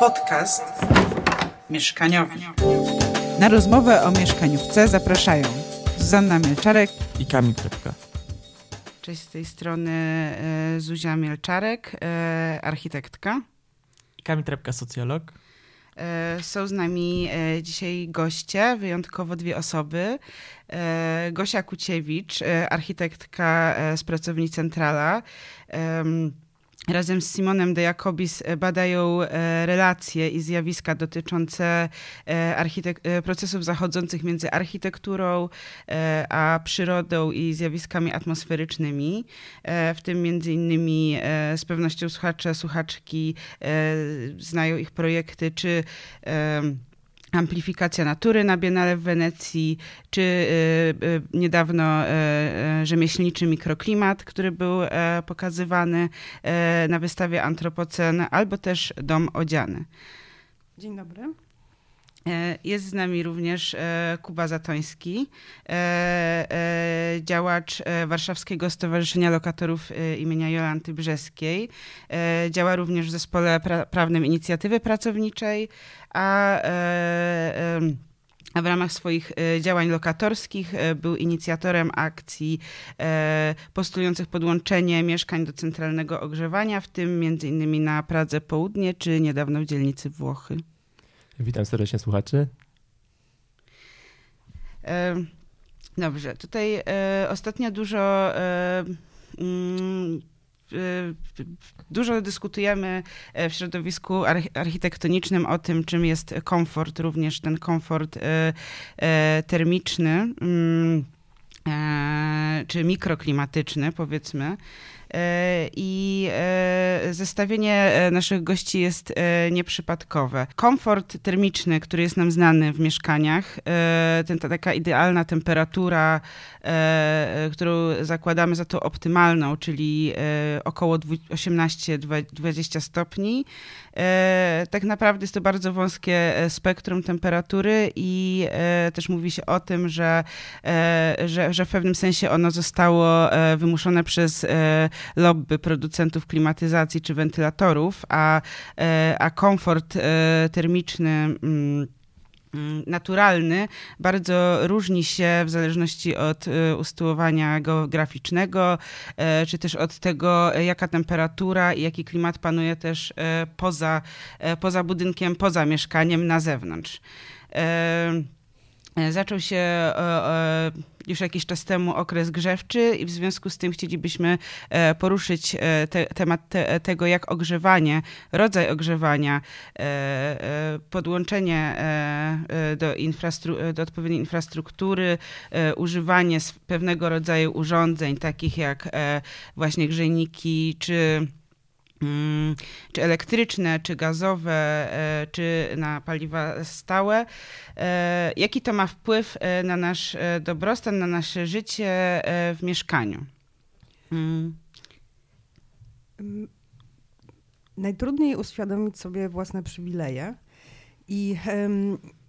Podcast mieszkaniowy. Na rozmowę o mieszkaniówce zapraszają Zuzanna Mielczarek i Kamil Trepka. Cześć z tej strony e, Zuzia Mielczarek, e, architektka. I Kamil Trepka, socjolog. E, są z nami dzisiaj goście, wyjątkowo dwie osoby. Gosia Kuciewicz, architektka z pracowni Centrala razem z Simonem de Jacobis e, badają e, relacje i zjawiska dotyczące e, procesów zachodzących między architekturą a przyrodą i zjawiskami atmosferycznymi, w tym między innymi z pewnością słuchacze, słuchaczki znają ich projekty, czy amplifikacja natury na Biennale w Wenecji, czy y, y, niedawno y, rzemieślniczy mikroklimat, który był pokazywany na wystawie Antropocen, albo też Dom Odziany. Dzień dobry. Jest z nami również Kuba Zatoński, działacz Warszawskiego Stowarzyszenia Lokatorów imienia Jolanty Brzeskiej. Działa również w zespole prawnym Inicjatywy Pracowniczej, a e, a w ramach swoich e, działań lokatorskich e, był inicjatorem akcji postulujących podłączenie mieszkań do centralnego ogrzewania, w tym innymi na Pradze Południe, czy niedawno w dzielnicy Włochy. Witam serdecznie słuchaczy. Dobrze, tutaj ostatnio dużo mm, Dużo dyskutujemy e, w środowisku architektonicznym o tym, czym jest komfort, również ten komfort e, e, termiczny mm, czy mikroklimatyczny, powiedzmy. E, I e, zestawienie e, naszych gości jest nieprzypadkowe. Komfort termiczny, który jest nam znany w mieszkaniach, ten, ta taka idealna temperatura, którą zakładamy za to optymalną, czyli około 18-20 stopni, tak naprawdę jest to bardzo wąskie spektrum temperatury i też mówi się o tym, że, że, że w pewnym sensie ono zostało wymuszone przez lobby producentów klimatyzacji czy wentylatorów, a, e, a komfort e, termiczny mm, mm, naturalny bardzo różni się w zależności od e, usytuowania geograficznego, czy też od tego, jaka temperatura i jaki klimat panuje też poza, poza budynkiem, poza mieszkaniem, na zewnątrz. Zaczął się już jakiś czas temu okres grzewczy i w związku z tym chcielibyśmy e, poruszyć e, te, temat te, tego, jak ogrzewanie, rodzaj ogrzewania, e, podłączenie do, infrastru- do odpowiedniej infrastruktury, używanie pewnego rodzaju urządzeń, takich jak właśnie grzejniki czy czy elektryczne, czy gazowe, e, czy na paliwa stałe. E, jaki to ma wpływ e, na nasz dobrostan, na nasze życie w mieszkaniu? Mm. mm. Najtrudniej uświadomić sobie własne przywileje i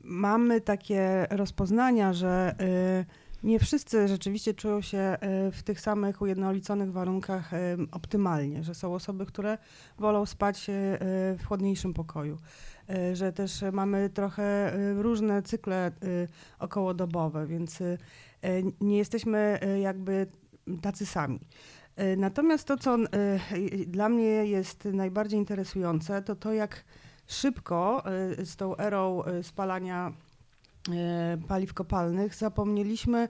mamy takie rozpoznania, że y, nie wszyscy rzeczywiście czują się e, w tych samych ujednoliconych warunkach e, optymalnie, że są osoby, które wolą spać e, w chłodniejszym pokoju, że też mamy trochę różne cykle okołodobowe, więc nie jesteśmy jakby tacy sami. Natomiast to, co dla mnie jest najbardziej interesujące, to to, jak szybko z tą erą spalania paliw kopalnych, zapomnieliśmy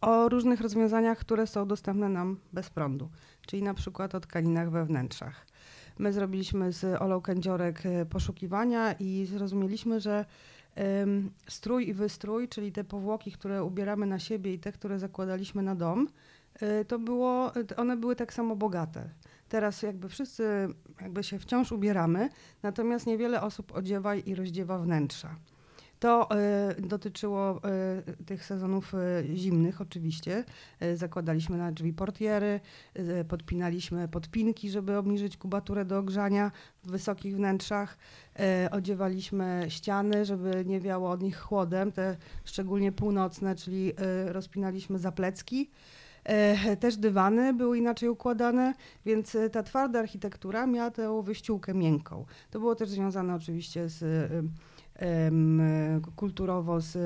o różnych rozwiązaniach, które są dostępne nam bez prądu, czyli na przykład o tkaninach we wnętrzach. My zrobiliśmy z Olą Kędziorek e, poszukiwania i zrozumieliśmy, że strój i wystrój, czyli te powłoki, które ubieramy na siebie i te, które zakładaliśmy na dom, e, to było, one były tak samo bogate. Teraz jakby wszyscy jakby się wciąż ubieramy, natomiast niewiele osób odziewa i rozdziewa wnętrza. To y, dotyczyło y, tych sezonów y, zimnych oczywiście. zakładaliśmy na drzwi portiery, podpinaliśmy podpinki, żeby obniżyć kubaturę do ogrzania w wysokich wnętrzach. odziewaliśmy ściany, żeby nie wiało od nich chłodem, te szczególnie północne, czyli rozpinaliśmy zaplecki. E, Też dywany były inaczej układane, więc e, ta twarda architektura miała tę wyściółkę miękką. To było też związane oczywiście z e, e, kulturowo z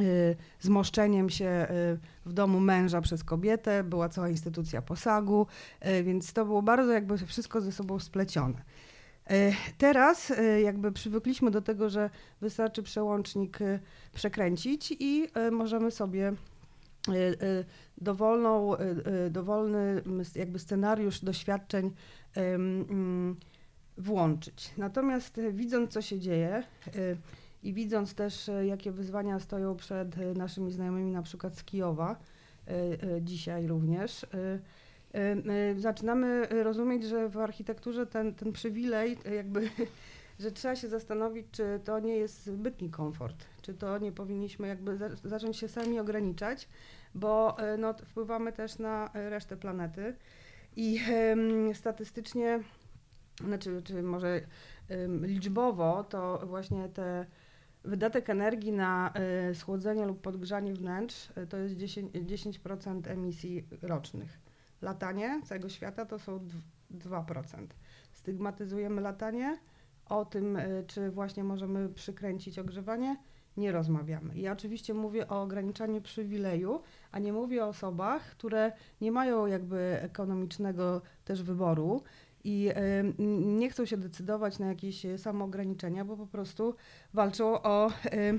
e, zmoszczeniem się e, w domu męża przez kobietę, była cała instytucja posagu, e, więc to było bardzo jakby wszystko ze sobą splecione. Teraz jakby przywykliśmy do tego, że wystarczy przełącznik przekręcić i możemy sobie dowolną, dowolny jakby scenariusz doświadczeń mm, włączyć. Natomiast e, widząc, co się dzieje e, i widząc też, e, jakie wyzwania stoją przed naszymi znajomymi, na przykład z Kijowa, dzisiaj również, zaczynamy rozumieć, że w architekturze ten, ten przywilej, jakby, że trzeba się zastanowić, czy to nie jest zbytni komfort, czy to nie powinniśmy jakby za- zacząć się sami ograniczać, bo no, wpływamy też na resztę planety i statystycznie, znaczy, czy może liczbowo, to właśnie te wydatek energii na e, schłodzenie lub podgrzanie wnętrz e, to jest 10%, 10% emisji rocznych. Latanie całego świata to są dw- 2%. Stygmatyzujemy latanie, o tym, e, czy właśnie możemy przykręcić ogrzewanie, nie rozmawiamy. Ja oczywiście mówię o ograniczaniu przywileju, a nie mówię o osobach, które nie mają jakby ekonomicznego też wyboru i nie chcą się decydować na jakieś e, samoograniczenia, bo po prostu walczą o e, e,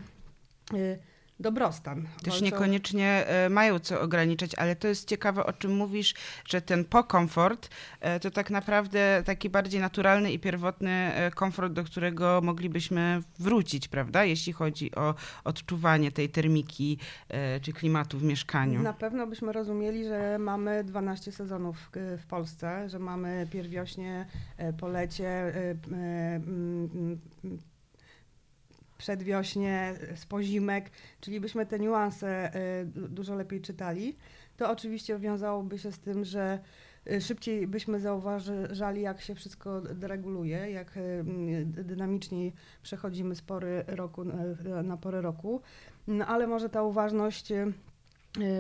dobrostan. Też niekoniecznie e, mają co ograniczać, ale to jest ciekawe, o czym mówisz, że ten pokomfort e, to tak naprawdę taki bardziej naturalny i pierwotny e, komfort, do którego moglibyśmy wrócić, prawda? Jeśli chodzi o odczuwanie tej termiki czy klimatu w mieszkaniu. Na pewno byśmy rozumieli, że mamy 12 sezonów w, Polsce, że mamy pierwiośnie, polecie, przedwiośnie, spozimek, czyli byśmy te niuanse du- dużo lepiej czytali. To oczywiście wiązałoby się z tym, że e, szybciej byśmy zauważali, jak się wszystko dereguluje, jak mm, dynamiczniej przechodzimy z pory roku na- porę roku. No, ale może ta uważność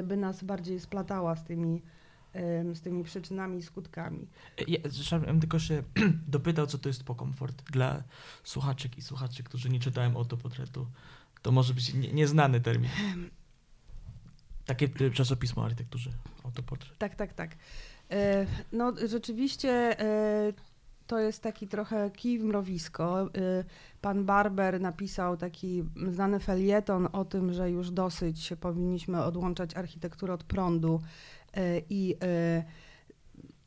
by nas bardziej splatała z tymi, z tymi przyczynami i skutkami. Ja, zresztą ja bym tylko się dopytał, co to jest pokomfort dla słuchaczek i słuchaczy, którzy nie czytają autoportretu. To może być nie, nieznany termin. Takie czasopismo o architekturze, autoportret. Tak, tak, tak. E, No rzeczywiście e, to jest taki trochę kij w mrowisko. E, Pan Barber napisał taki znany felieton o tym, że już dosyć powinniśmy odłączać architekturę od prądu i e,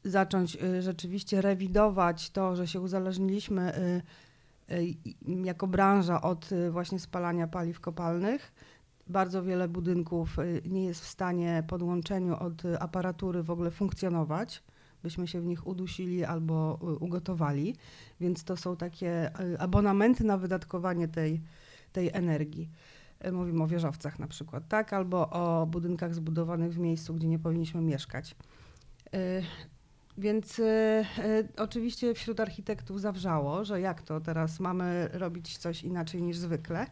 zacząć e, rzeczywiście rewidować to, że się uzależniliśmy jako branża od właśnie spalania paliw kopalnych. Bardzo wiele budynków y, nie jest w stanie po odłączeniu od y, aparatury w ogóle funkcjonować. Byśmy się w nich udusili albo y, ugotowali, więc to są takie y, abonamenty na wydatkowanie tej, tej energii. Y, Mówimy o wieżowcach na przykład, tak? Albo o budynkach zbudowanych w miejscu, gdzie nie powinniśmy mieszkać. Y, Więc y, oczywiście wśród architektów zawrzało, że jak to teraz mamy robić coś inaczej niż zwykle.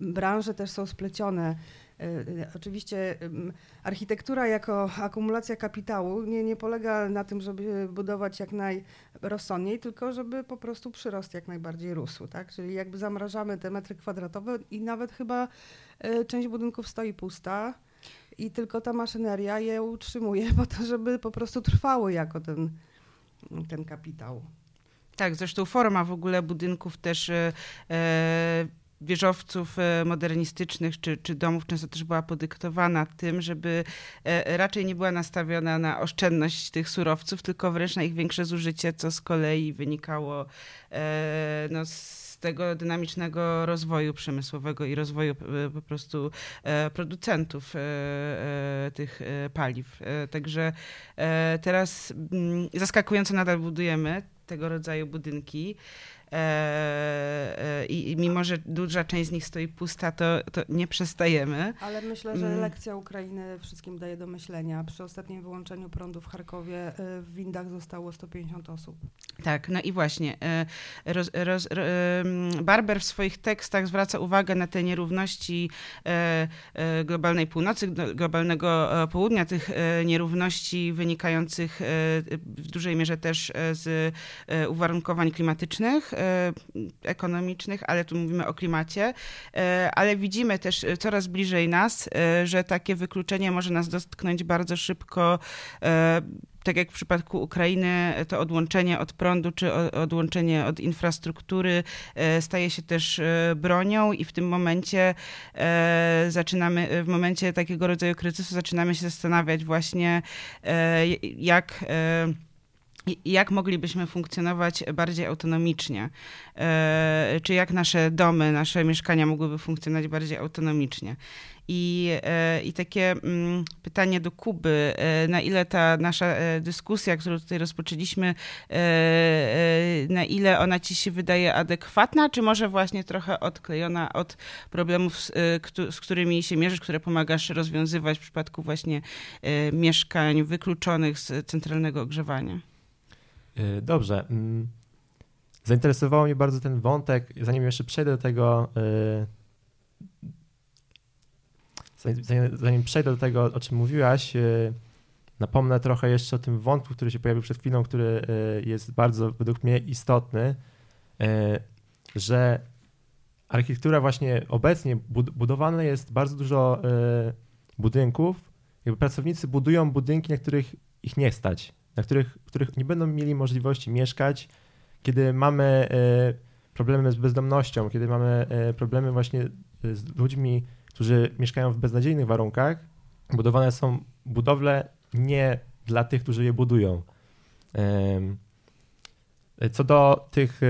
Branże też są splecione. Y, y, Oczywiście architektura jako akumulacja kapitału nie, nie polega na tym, żeby budować jak najrozsądniej, tylko żeby po prostu przyrost jak najbardziej rósł. Tak? Czyli jakby zamrażamy te metry kwadratowe i nawet chyba y, część budynków stoi pusta i tylko ta maszyneria je utrzymuje po to, żeby po prostu trwały jako ten, ten kapitał. Tak, zresztą forma w ogóle budynków też e, e, wieżowców e, modernistycznych czy, czy domów często też była podyktowana tym, żeby e, raczej nie była nastawiona na oszczędność tych surowców, tylko wręcz na ich większe zużycie, co z kolei wynikało e, no, z tego dynamicznego rozwoju przemysłowego i rozwoju po prostu producentów tych paliw. Także teraz mm, zaskakująco nadal budujemy tego rodzaju budynki. E, i mimo, że duża część z nich stoi pusta, to, to nie przestajemy. Ale myślę, że mm. lekcja Ukrainy wszystkim daje do myślenia. Przy ostatnim wyłączeniu prądu w Charkowie w windach zostało 150 osób. Tak, no i właśnie. Roz, roz, Barber w swoich tekstach zwraca uwagę na te nierówności globalnej północy, globalnego południa, tych nierówności wynikających w dużej mierze też z uwarunkowań klimatycznych, ekonomicznych, ale tu mówimy o klimacie, ale widzimy też coraz bliżej nas, że takie wykluczenie może nas dotknąć bardzo szybko tak jak w przypadku Ukrainy, to odłączenie od prądu czy odłączenie od infrastruktury staje się też bronią i w tym momencie zaczynamy, w momencie takiego rodzaju kryzysu zaczynamy się zastanawiać właśnie jak jak moglibyśmy funkcjonować bardziej autonomicznie? Czy jak nasze domy, nasze mieszkania mogłyby funkcjonować bardziej autonomicznie? I, e, i takie mm, pytanie do Kuby, e, na ile ta nasza e, dyskusja, którą tutaj rozpoczęliśmy, na ile ona ci się wydaje adekwatna, czy może właśnie trochę odklejona od problemów, z którymi się mierzysz, które pomagasz rozwiązywać w przypadku właśnie mieszkań wykluczonych z centralnego ogrzewania? Dobrze. Mm, zainteresował mnie bardzo ten wątek. Zanim jeszcze przejdę do tego, zanim, zanim przejdę do tego, o czym mówiłaś, e, napomnę trochę jeszcze o tym wątku, który się pojawił przed chwilą, który jest bardzo według mnie istotny, że architektura właśnie obecnie budowana jest bardzo dużo budynków. Jakby pracownicy budują budynki, na których ich nie stać, na których, których nie będą mieli możliwości mieszkać, kiedy mamy problemy z bezdomnością, kiedy mamy problemy właśnie z ludźmi, którzy mieszkają w beznadziejnych warunkach, budowane są budowle nie dla tych, którzy je budują. Co do tych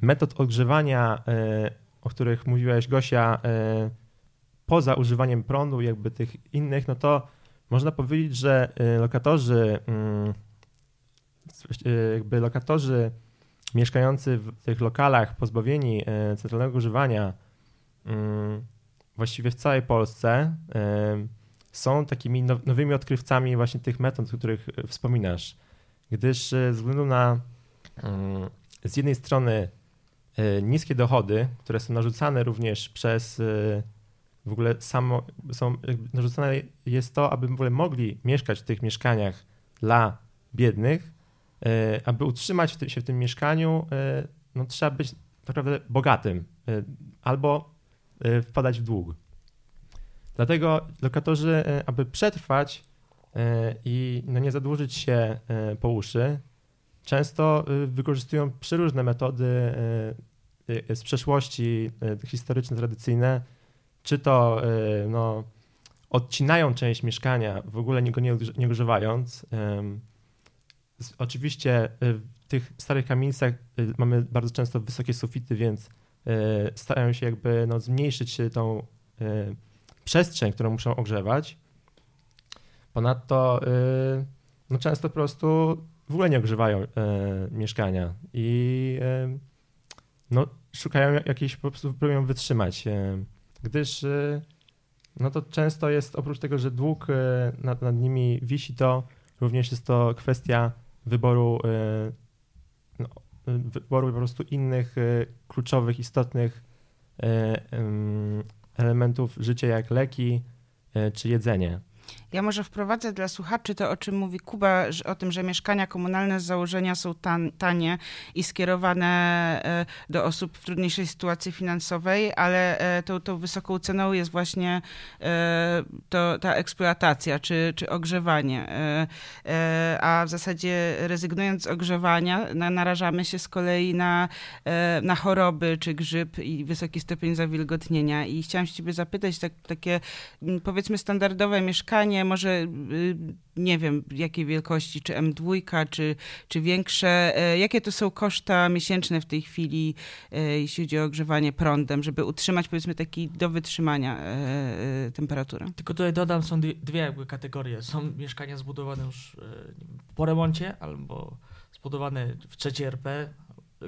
metod ogrzewania, e, o których mówiłaś Gosia, e, poza używaniem prądu, jakby tych innych, no to można powiedzieć, że e, lokatorzy, mm, jakby lokatorzy mieszkający w tych lokalach pozbawieni centralnego używania mm, właściwie w całej Polsce są takimi nowymi odkrywcami właśnie tych metod, o których e, wspominasz. Gdyż e, ze względu na mm, z jednej strony e, niskie dochody, które są narzucane również przez w ogóle samo, są narzucane jest to, aby w ogóle mogli mieszkać w tych mieszkaniach dla biednych, aby utrzymać się w tym mieszkaniu, no trzeba być tak naprawdę bogatym albo Y, wpadać w dług. Dlatego lokatorzy, aby przetrwać i no nie zadłużyć się po uszy, często wykorzystują przeróżne metody z przeszłości historyczne, tradycyjne, czy to no, odcinają część mieszkania, w ogóle go nie, nie używając. Oczywiście w tych starych kamienicach mamy bardzo często wysokie sufity, więc E, starają się jakby no, zmniejszyć tą przestrzeń, którą muszą ogrzewać. Ponadto no, często po prostu w ogóle nie ogrzewają mieszkania i no, szukają jakiejś po prostu próbują wytrzymać, gdyż no to często jest oprócz tego, że dług nad, nad nimi wisi, to również jest to kwestia wyboru no, wyboru po prostu innych e, kluczowych, istotnych e, elementów życia, jak leki e, czy jedzenie. Ja może wprowadzę dla słuchaczy to, o czym mówi Kuba, o tym, że mieszkania komunalne z założenia są tan, tanie i skierowane e, do osób w trudniejszej sytuacji finansowej, ale e, tą, tą wysoką ceną jest właśnie e, to, ta eksploatacja czy, czy ogrzewanie. A w zasadzie rezygnując z ogrzewania, na, narażamy się z kolei na, na choroby czy grzyb i wysoki stopień zawilgotnienia. I chciałam się ciebie zapytać, tak, takie powiedzmy standardowe mieszkanie, może y, nie wiem jakiej wielkości, czy M2, czy, czy większe. E, jakie to są koszta miesięczne w tej chwili, e, jeśli chodzi o ogrzewanie prądem, żeby utrzymać powiedzmy taki do wytrzymania e, temperaturę? Tylko tutaj dodam, są dwie jakby kategorie. Są mieszkania zbudowane już po remoncie albo zbudowane w trzeciej RP,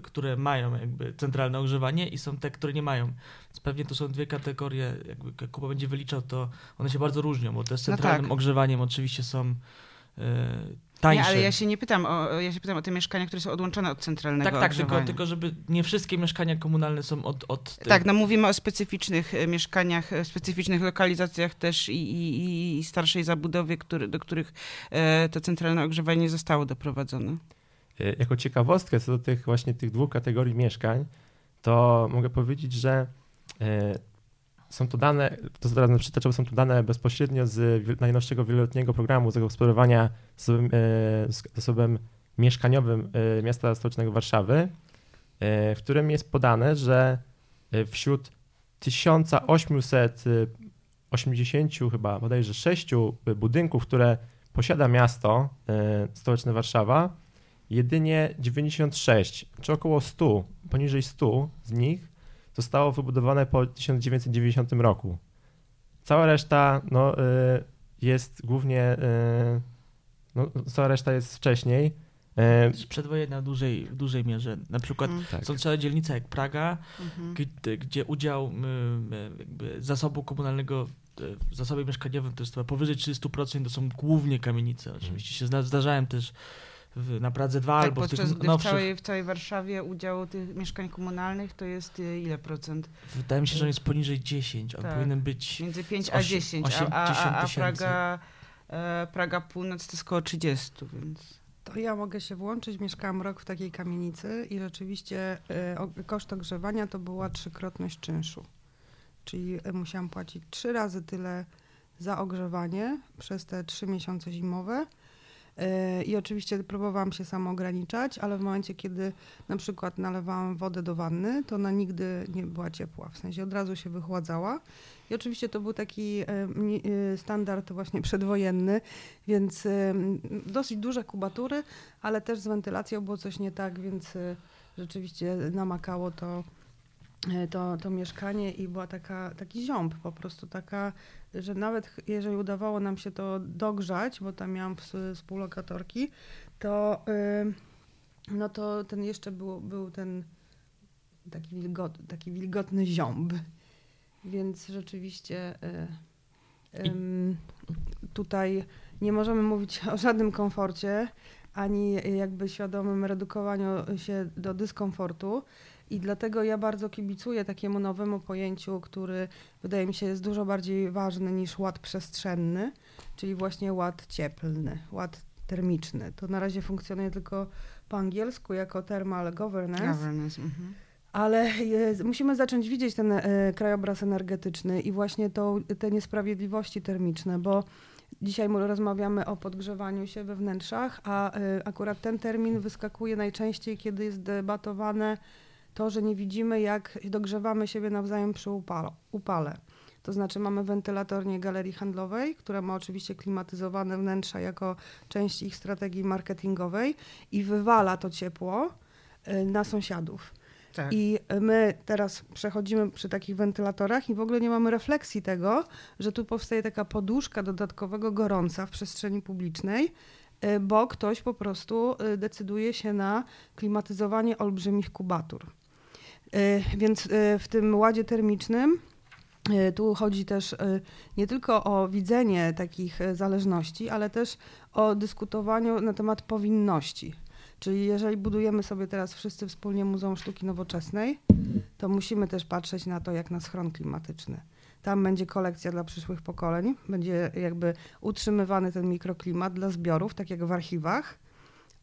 które mają jakby centralne ogrzewanie i są te, które nie mają. Więc pewnie to są dwie kategorie, jakby jak Kuba będzie wyliczał, to one się bardzo różnią, bo te z No centralnym tak. ogrzewaniem oczywiście są e, tańsze. Nie, ale ja się nie pytam o, ja się pytam o te mieszkania, które są odłączone od centralnego tak, tak, tylko, tylko żeby nie wszystkie mieszkania komunalne są od, od tych- Tak, no mówimy o specyficznych e, mieszkaniach, e, specyficznych lokalizacjach też i, i, i starszej zabudowie, który, do których e, to centralne ogrzewanie nie zostało doprowadzone. E, Jako ciekawostkę co do tych właśnie tych dwóch kategorii mieszkań, to mogę powiedzieć, że e, są to dane, to zaraz przytaczę, bo są to dane bezpośrednio z najnowszego wieloletniego programu zagospodarowania z zasobem mieszkaniowym miasta stołecznego Warszawy, w którym jest podane, że wśród 1880 chyba bodajże 6 budynków, które posiada miasto stołeczne Warszawa, jedynie 96, czy około 100, poniżej 100 z nich zostało wybudowane po 1990 roku. Cała reszta no, y, jest głównie, y, no, cała reszta jest wcześniej. Przedwojenne w dużej, w dużej mierze. Na przykład Mhm. tak. są całe dzielnice jak Praga, Mhm. gdzie, gdzie udział y, jakby zasobu komunalnego w zasobie mieszkaniowym to jest chyba powyżej 30%, to są głównie kamienice. Oczywiście się zda- zdarzałem też w, na Pradze 2 Tak, albo w tych gdy w nowszych. całej, w całej Warszawie udział tych mieszkań komunalnych to jest e, ile procent? Wydaje mi się, że on jest poniżej 10. On Tak. powinien być Między 5 Z a osie- 10, a, a, a, 80 a. Praga, e, Praga Północ to jest około 30, więc... To ja mogę się włączyć. Mieszkałam rok w takiej kamienicy i rzeczywiście y, koszt ogrzewania to była trzykrotność czynszu. Czyli y, musiałam płacić trzy razy tyle za ogrzewanie przez te trzy miesiące zimowe. I oczywiście próbowałam się sama ograniczać, ale w momencie, kiedy na przykład nalewałam wodę do wanny, to ona nigdy nie była ciepła, w sensie od razu się wychładzała. I oczywiście to był taki mni- y, standard właśnie przedwojenny, więc y, dosyć duże kubatury, ale też z wentylacją było coś nie tak, więc rzeczywiście namakało to, to, to mieszkanie i była taka, taki ziąb, po prostu taka, że nawet jeżeli udawało nam się to dogrzać, bo tam miałam ws- współlokatorki, to, y, no to ten jeszcze był, był ten taki, wilgot, taki wilgotny ziąb. Więc rzeczywiście y, tutaj nie możemy mówić o żadnym komforcie, ani jakby świadomym redukowaniu się do dyskomfortu. I dlatego ja bardzo kibicuję takiemu nowemu pojęciu, który wydaje mi się jest dużo bardziej ważny niż ład przestrzenny, czyli właśnie ład cieplny, ład termiczny. To na razie funkcjonuje tylko po angielsku jako thermal governance. Governance. Mhm. Ale jest, musimy zacząć widzieć ten e, krajobraz energetyczny i właśnie te niesprawiedliwości termiczne, bo dzisiaj rozmawiamy o podgrzewaniu się we wnętrzach, a e, akurat ten termin wyskakuje najczęściej, kiedy jest debatowane to, że nie widzimy, jak dogrzewamy siebie nawzajem przy upalo, upale. To znaczy mamy wentylatornię galerii handlowej, która ma oczywiście klimatyzowane wnętrza jako część ich strategii marketingowej i wywala to ciepło e, na sąsiadów. Tak. I my teraz przechodzimy przy takich wentylatorach i w ogóle nie mamy refleksji tego, że tu powstaje taka poduszka dodatkowego gorąca w przestrzeni publicznej, y, bo ktoś po prostu y, decyduje się na klimatyzowanie olbrzymich kubatur. Y, Więc y, w tym ładzie termicznym y, tu chodzi też nie tylko o widzenie takich zależności, ale też o dyskutowaniu na temat powinności. Czyli jeżeli budujemy sobie teraz wszyscy wspólnie Muzeum Sztuki Nowoczesnej, to musimy też patrzeć na to, jak na schron klimatyczny. Tam będzie kolekcja dla przyszłych pokoleń, będzie jakby utrzymywany ten mikroklimat dla zbiorów, tak jak w archiwach,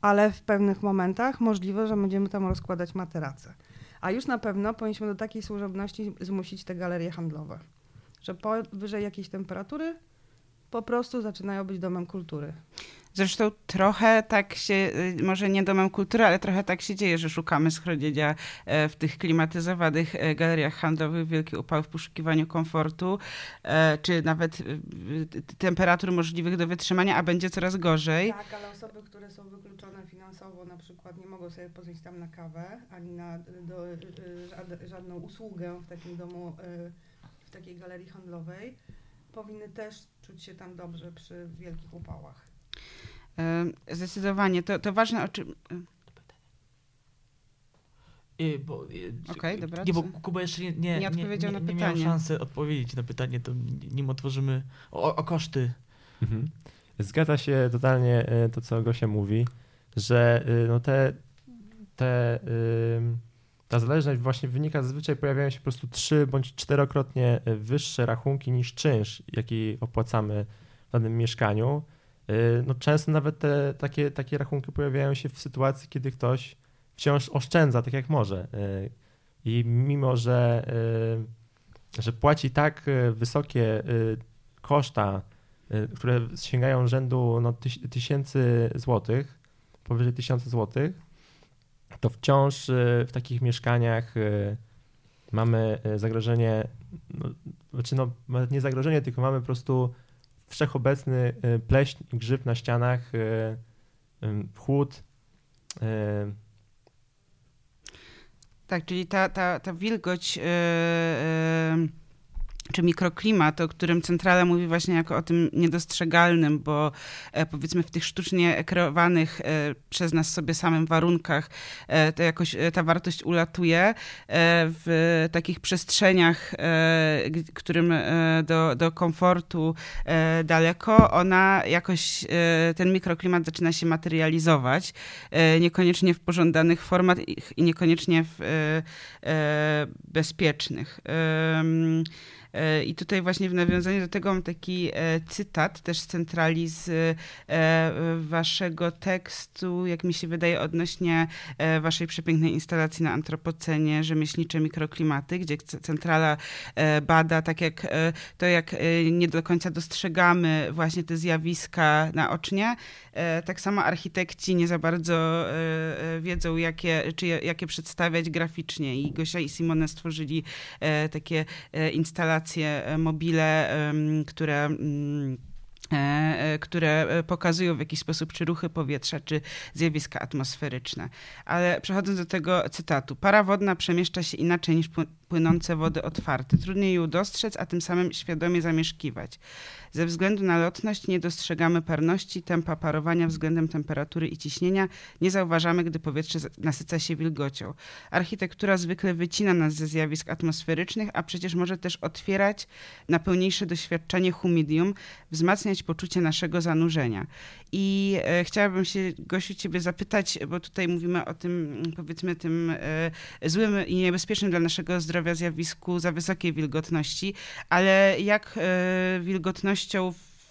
ale w pewnych momentach możliwe, że będziemy tam rozkładać materace. A już na pewno powinniśmy do takiej służebności zmusić te galerie handlowe, że powyżej jakiejś temperatury po prostu zaczynają być domem kultury. Zresztą trochę tak się, y, może nie domem kultury, ale trochę tak się dzieje, że szukamy schronienia e, w tych klimatyzowanych e, galeriach handlowych, wielki upał w poszukiwaniu komfortu, e, czy nawet y, y, temperatur możliwych do wytrzymania, a będzie coraz gorzej. Tak, ale osoby, które są wykluczone finansowo, na przykład nie mogą sobie pozwolić tam na kawę, ani na do, żad- żadną usługę w takim domu, w takiej galerii handlowej, powinny też czuć się tam dobrze przy wielkich upałach. E, Zdecydowanie. To, to ważne, o czym... Y, bo, y, Okej, dobra, Nie, bo? Kuba jeszcze nie, nie, Nie nie, odpowiedział nie, na nie miał szansy odpowiedzieć na pytanie, to nim otworzymy o, o koszty. Mhm. Zgadza się totalnie e, to, co Gosia mówi, że no te, te, ta zależność właśnie wynika zazwyczaj pojawiają się po prostu trzy bądź czterokrotnie e, wyższe rachunki niż czynsz, jaki opłacamy w danym mieszkaniu. Y, No często nawet te takie, takie rachunki pojawiają się w sytuacji, kiedy ktoś wciąż oszczędza tak jak może. Y, I mimo, że, y, że płaci tak wysokie koszta, które sięgają rzędu no, tysięcy złotych, powyżej tysiąca złotych, to wciąż w takich mieszkaniach mamy zagrożenie, no, znaczy no, nie zagrożenie, tylko mamy po prostu wszechobecny y, pleśń, grzyb na ścianach, y, y, chłód. Tak, czyli ta, ta, ta wilgoć czy mikroklimat, o którym centrala mówi właśnie jako o tym niedostrzegalnym, bo e, powiedzmy w tych sztucznie kreowanych e, przez nas sobie samym warunkach e, to jakoś ta wartość ulatuje. W takich przestrzeniach, którym do, do komfortu daleko, ona jakoś, ten mikroklimat zaczyna się materializować, niekoniecznie w pożądanych formach i- niekoniecznie w bezpiecznych. E, I tutaj właśnie w nawiązaniu do tego mam taki e, cytat też z centrali z e, waszego tekstu, jak mi się wydaje, odnośnie waszej przepięknej instalacji na antropocenie Rzemieślnicze mikroklimaty, gdzie centrala bada tak jak to, jak nie do końca dostrzegamy właśnie te zjawiska naocznie, tak samo architekci nie za bardzo wiedzą, jakie, czy jakie przedstawiać graficznie. I Gosia i Simone stworzyli takie instalacje, e, mobile, które. mm, e, e, które pokazują w jakiś sposób czy ruchy powietrza, czy zjawiska atmosferyczne. Ale przechodząc do tego cytatu. Para wodna przemieszcza się inaczej niż pły- płynące wody otwarte. Trudniej ją dostrzec, a tym samym świadomie zamieszkiwać. Ze względu na lotność nie dostrzegamy parności, tempa parowania względem temperatury i ciśnienia, nie zauważamy, gdy powietrze nasyca się wilgocią. Architektura zwykle wycina nas ze zjawisk atmosferycznych, a przecież może też otwierać na pełniejsze doświadczenie humidium, wzmacniać poczucie naszego zanurzenia. I e, chciałabym się, Gosiu, ciebie zapytać, bo tutaj mówimy o tym, mm, powiedzmy, tym e, złym i niebezpiecznym dla naszego zdrowia zjawisku za wysokiej wilgotności, ale jak e,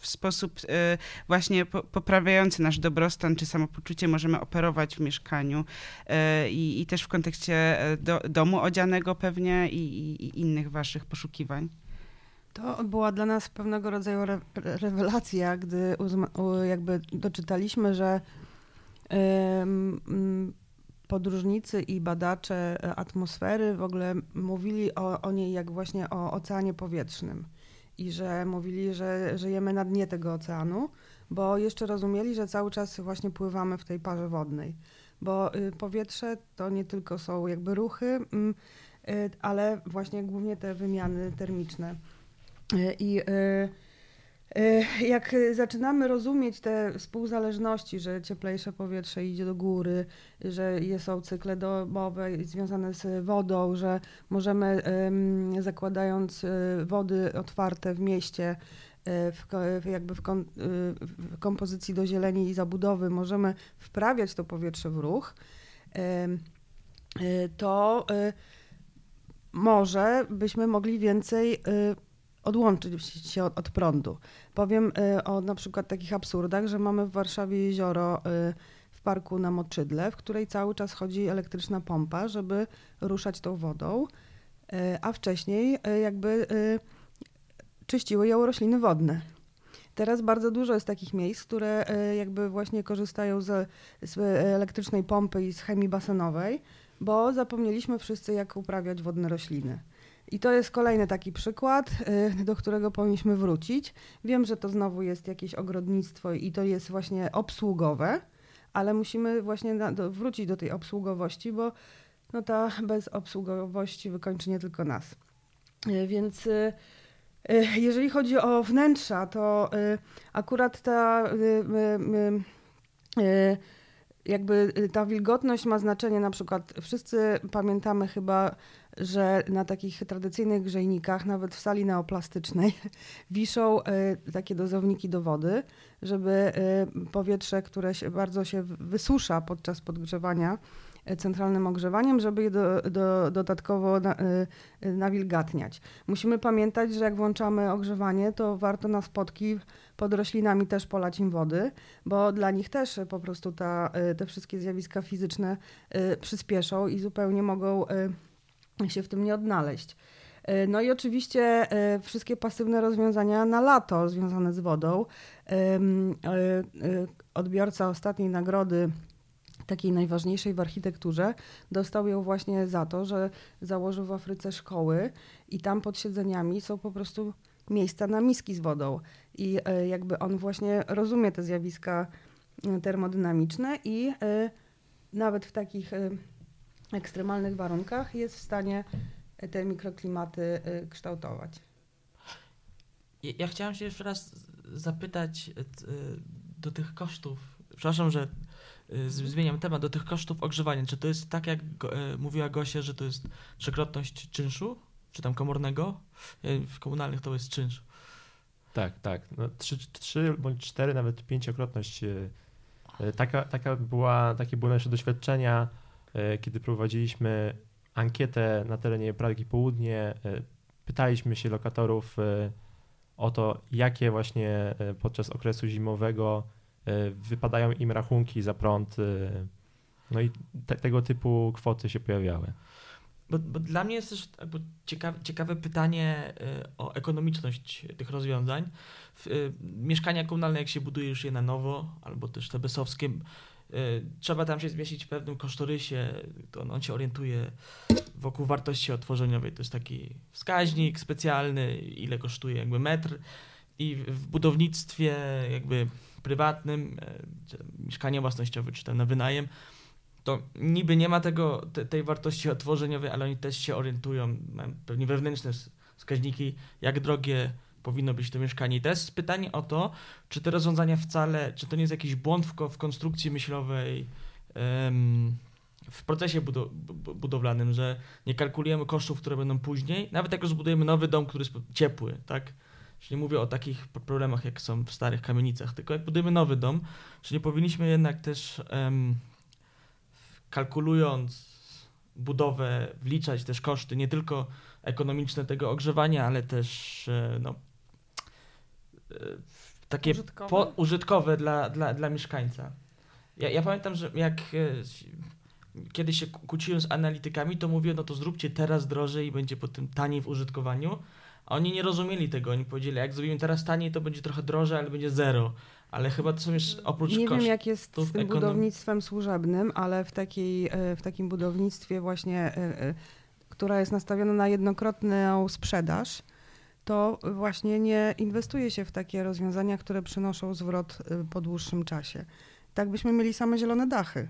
w sposób e, właśnie po, poprawiający nasz dobrostan czy samopoczucie możemy operować w mieszkaniu e, i, i też w kontekście e, do, domu odzianego pewnie i, i, innych waszych poszukiwań. To była dla nas pewnego rodzaju re rewelacja, gdy jakby doczytaliśmy, że podróżnicy i badacze e, atmosfery w ogóle mówili o, o niej jak właśnie o oceanie powietrznym i że mówili, że żyjemy na dnie tego oceanu, bo jeszcze rozumieli, że cały czas właśnie pływamy w tej parze wodnej, bo y, powietrze to nie tylko są jakby ruchy, mm, y, ale właśnie głównie te wymiany termiczne. Y, I jak y, zaczynamy rozumieć te współzależności, że cieplejsze powietrze idzie do góry, że są cykle dobowe związane z wodą, że możemy zakładając y, wody otwarte w mieście, y, w, jakby w, kon, y, w kompozycji do zieleni i zabudowy możemy wprawiać to powietrze w ruch, to może byśmy mogli więcej odłączyć się od, od prądu. Powiem y, o na przykład takich absurdach, że mamy w Warszawie jezioro y, w parku na Moczydle, w której cały czas chodzi elektryczna pompa, żeby ruszać tą wodą, y, a wcześniej y, jakby y, czyściły ją rośliny wodne. Teraz bardzo dużo jest takich miejsc, które y, jakby właśnie korzystają z, z elektrycznej pompy i z chemii basenowej, bo zapomnieliśmy wszyscy, jak uprawiać wodne rośliny. I to jest kolejny taki przykład, y, do którego powinniśmy wrócić. Wiem, że to znowu jest jakieś ogrodnictwo i to jest właśnie obsługowe, ale musimy właśnie na, do, wrócić do tej obsługowości, bo no ta bezobsługowość wykończy nie tylko nas. Y, Więc y, jeżeli chodzi o wnętrza, to akurat ta jakby ta wilgotność ma znaczenie, na przykład wszyscy pamiętamy chyba, że na takich tradycyjnych grzejnikach, nawet w sali neoplastycznej, wiszą y, takie dozowniki do wody, żeby y, powietrze, które się bardzo się wysusza podczas podgrzewania, centralnym ogrzewaniem, żeby je do, do, dodatkowo na, y, nawilgatniać. Musimy pamiętać, że jak włączamy ogrzewanie, to warto na spotki pod roślinami też polać im wody, bo dla nich też po prostu ta, y, te wszystkie zjawiska fizyczne y, przyspieszą i zupełnie mogą się w tym nie odnaleźć. No i oczywiście wszystkie pasywne rozwiązania na lato związane z wodą. Odbiorca ostatniej nagrody takiej najważniejszej w architekturze, dostał ją właśnie za to, że założył w Afryce szkoły i tam pod siedzeniami są po prostu miejsca na miski z wodą. I e, jakby on właśnie rozumie te zjawiska e, termodynamiczne i e, nawet w takich ekstremalnych warunkach jest w stanie te mikroklimaty kształtować. Ja chciałam się jeszcze raz zapytać do tych kosztów. Przepraszam, że Y, zmieniam temat do tych kosztów ogrzewania. Czy to jest tak, jak mówiła Gosia, że to jest trzykrotność czynszu, czy tam komornego? W komunalnych to jest czynsz. Tak, tak. No, trzy, trzy bądź cztery, nawet pięciokrotność. Taka, taka była, takie były nasze doświadczenia, kiedy prowadziliśmy ankietę na terenie Pragi Południe. Pytaliśmy się lokatorów o to, jakie właśnie podczas okresu zimowego E, wypadają im rachunki za prąd. E, no i te, tego typu kwoty się pojawiały. Bo, bo, dla mnie jest też ciekawe, ciekawe pytanie e, o ekonomiczność tych rozwiązań. Mieszkania komunalne, jak się buduje już je na nowo, albo też te besowskie, trzeba tam się zmieścić w pewnym kosztorysie, to on się orientuje wokół wartości otworzeniowej. To jest taki wskaźnik specjalny, ile kosztuje jakby metr i w budownictwie jakby prywatnym, e, mieszkanie własnościowe czy tam na wynajem, to niby nie ma tego, te, tej wartości otworzeniowej, ale oni też się orientują, mają pewnie wewnętrzne wskaźniki, jak drogie powinno być to mieszkanie. I to jest pytanie o to, czy te rozwiązania wcale, czy to nie jest jakiś błąd w, w konstrukcji myślowej, w procesie budowlanym, że nie kalkulujemy kosztów, które będą później, nawet jak zbudujemy nowy dom, który jest ciepły, tak? Czyli nie mówię o takich problemach, jak są w starych kamienicach, tylko jak budujemy nowy dom, czy nie powinniśmy jednak też kalkulując budowę, wliczać też koszty nie tylko ekonomiczne tego ogrzewania, ale też e, no, takie użytkowe, po, użytkowe dla, dla, dla mieszkańca. Ja, ja pamiętam, że jak e, kiedyś się kłóciłem z analitykami, to mówię, no to zróbcie teraz drożej i będzie potem taniej w użytkowaniu. A oni nie rozumieli tego. Oni powiedzieli, jak zrobimy teraz taniej, to będzie trochę drożej, ale będzie zero. Ale chyba to są jeszcze oprócz Nie wiem, jak jest z tym ekonom... budownictwem służebnym, ale w, takiej, e, w takim budownictwie właśnie, e, e, która jest nastawiona na jednokrotną sprzedaż, to właśnie nie inwestuje się w takie rozwiązania, które przynoszą zwrot po dłuższym czasie. Tak byśmy mieli same zielone dachy,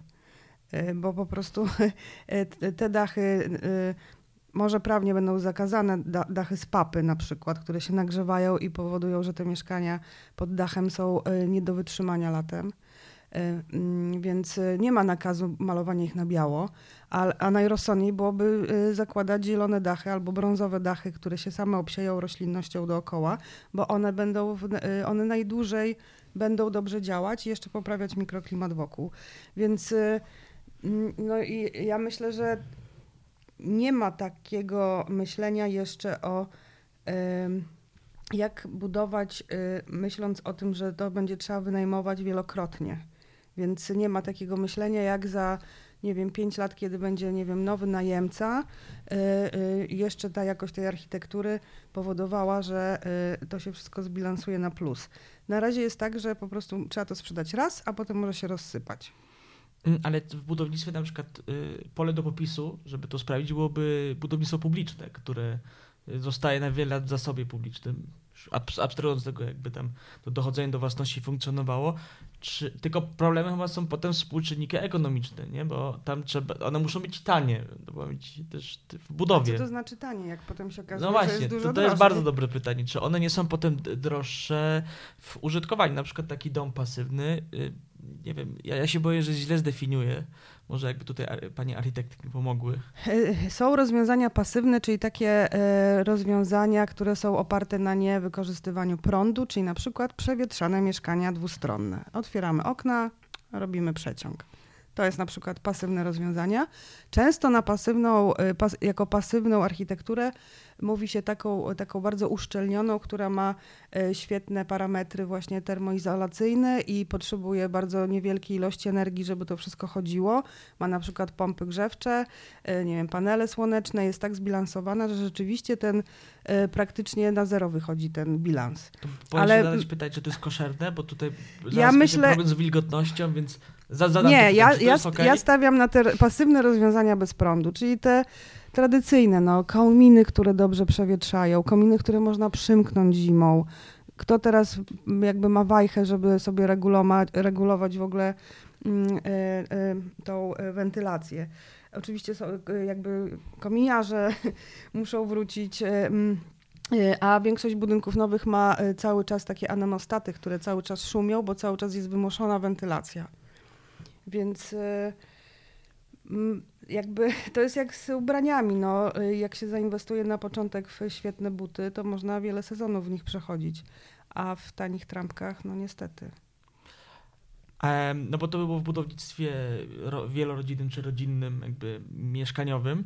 bo po prostu te dachy może prawnie będą zakazane dachy z papy na przykład, które się nagrzewają i powodują, że te mieszkania pod dachem są nie do wytrzymania latem. E, mm, więc e, nie ma nakazu malowania ich na biało, a, a najrozsądniej byłoby zakładać zielone dachy albo brązowe dachy, które się same obsieją roślinnością dookoła, bo one będą, one najdłużej będą dobrze działać i jeszcze poprawiać mikroklimat wokół. Więc mm, no i ja myślę, że nie ma takiego myślenia jeszcze o jak budować, y, myśląc o tym, że to będzie trzeba wynajmować wielokrotnie. Więc nie ma takiego myślenia jak za, nie wiem, pięć lat, kiedy będzie, nie wiem, nowy najemca, y, y, jeszcze ta jakość tej architektury powodowała, że to się wszystko zbilansuje na plus. Na razie jest tak, że po prostu trzeba to sprzedać raz, a potem może się rozsypać. Mm, ale w budownictwie na przykład y, pole do popisu, żeby to sprawdzić, byłoby budownictwo publiczne, które zostaje na wiele lat w zasobie publicznym, abstrahując tego jakby tam to dochodzenie do własności funkcjonowało, czy, tylko problemy chyba są potem współczynniki ekonomiczne, nie? bo tam trzeba, one muszą być tanie, bo być też w budowie. A co to znaczy tanie, jak potem się okazuje, No właśnie, że jest dużo to, to jest bardzo dobre pytanie, czy one nie są potem droższe w użytkowaniu, na przykład taki dom pasywny, y, nie wiem, ja, ja się boję, że źle zdefiniuję. Może jakby tutaj ar- panie architektki pomogły. E, Są rozwiązania pasywne, czyli takie e, rozwiązania, które są oparte na niewykorzystywaniu prądu, czyli na przykład przewietrzane mieszkania dwustronne. Otwieramy okna, robimy przeciąg. To jest na przykład pasywne rozwiązania. Często na pasywną, e, jako pasywną architekturę mówi się taką, taką bardzo uszczelnioną, która ma e, świetne parametry właśnie termoizolacyjne i potrzebuje bardzo niewielkiej ilości energii, żeby to wszystko chodziło. Ma na przykład pompy grzewcze, e, nie wiem, panele słoneczne, jest tak zbilansowana, że rzeczywiście ten e, praktycznie na zero wychodzi ten bilans. To Ale- się zadać pytać, czy to jest koszerne, bo tutaj Ja myślę- problem z wilgotnością, więc za, zadam Nie, pytanie, ja, ja, okej? ja stawiam na te pasywne rozwiązania bez prądu, czyli te tradycyjne, no, kominy, które dobrze przewietrzają, kominy, które można przymknąć zimą. Kto teraz m, jakby ma wajchę, żeby sobie regulować, w ogóle mm, e, e, tą e, wentylację. Oczywiście są jakby kominiarze muszą wrócić, mm, a większość budynków nowych ma cały czas takie anemostaty, które cały czas szumią, bo cały czas jest wymuszona wentylacja. Więc mm, jakby to jest jak z ubraniami. No, y, jak się zainwestuje na początek w świetne buty, to można wiele sezonów w nich przechodzić. A w tanich trampkach, no niestety. No bo to było w budownictwie ro, wielorodzinnym czy rodzinnym, jakby mieszkaniowym.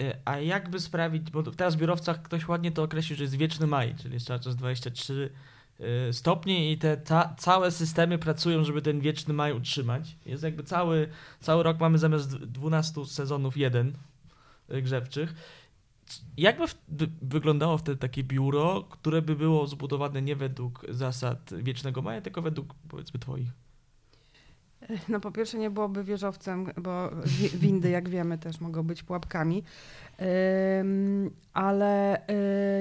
E, A jakby sprawić, bo teraz w biurowcach ktoś ładnie to określił, że jest wieczny maj, czyli jest cały czas 23 e, stopnie i te ta, całe systemy pracują, żeby ten wieczny maj utrzymać. Jest jakby cały, cały rok mamy zamiast 12 sezonów jeden e, grzewczych. Jakby w, by wyglądało wtedy takie biuro, które by było zbudowane nie według zasad wiecznego maja, tylko według powiedzmy twoich? No po pierwsze nie byłoby wieżowcem, bo wi- windy, jak wiemy, też mogą być pułapkami. Ale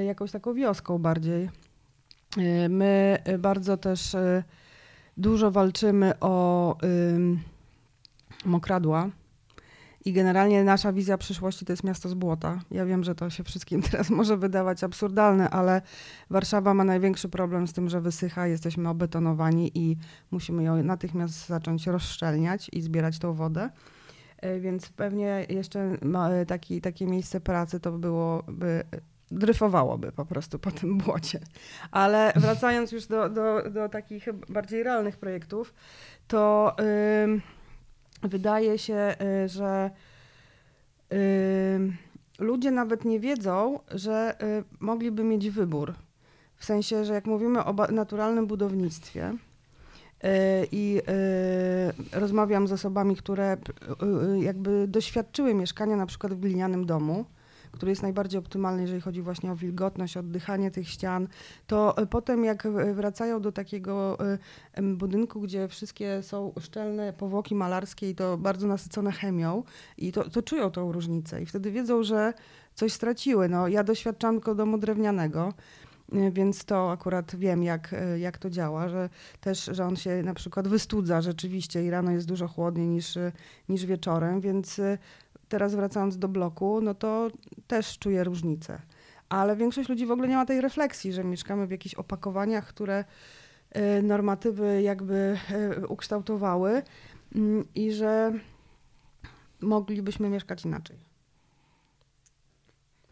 y, jakąś taką wioską bardziej. Y, My y, bardzo też y, dużo walczymy o mokradła. I generalnie nasza wizja przyszłości to jest miasto z błota. Ja wiem, że to się wszystkim teraz może wydawać absurdalne, ale Warszawa ma największy problem z tym, że wysycha, jesteśmy obetonowani i musimy ją natychmiast zacząć rozszczelniać i zbierać tą wodę. E, Więc pewnie jeszcze taki, takie miejsce pracy to byłoby, dryfowałoby po prostu po tym błocie. Ale wracając już do, do, do takich bardziej realnych projektów, to wydaje się, y, że ludzie nawet nie wiedzą, że y, mogliby mieć wybór. W sensie, że jak mówimy o naturalnym budownictwie y, i rozmawiam z osobami, które jakby doświadczyły mieszkania na przykład w glinianym domu, który jest najbardziej optymalny, jeżeli chodzi właśnie o wilgotność, oddychanie tych ścian, to y, potem jak y, wracają do takiego em, budynku, gdzie wszystkie są szczelne powłoki malarskie i to bardzo nasycone chemią i to, to czują tą różnicę i wtedy wiedzą, że coś straciły. No, ja doświadczam tylko domu drewnianego, więc to akurat wiem, jak, jak to działa, że też, że on się na przykład wystudza rzeczywiście i rano jest dużo chłodniej niż, niż wieczorem, więc teraz wracając do bloku, no to też czuję różnicę. Ale większość ludzi w ogóle nie ma tej refleksji, że mieszkamy w jakichś opakowaniach, które y, normatywy jakby y, ukształtowały mm, i że moglibyśmy mieszkać inaczej.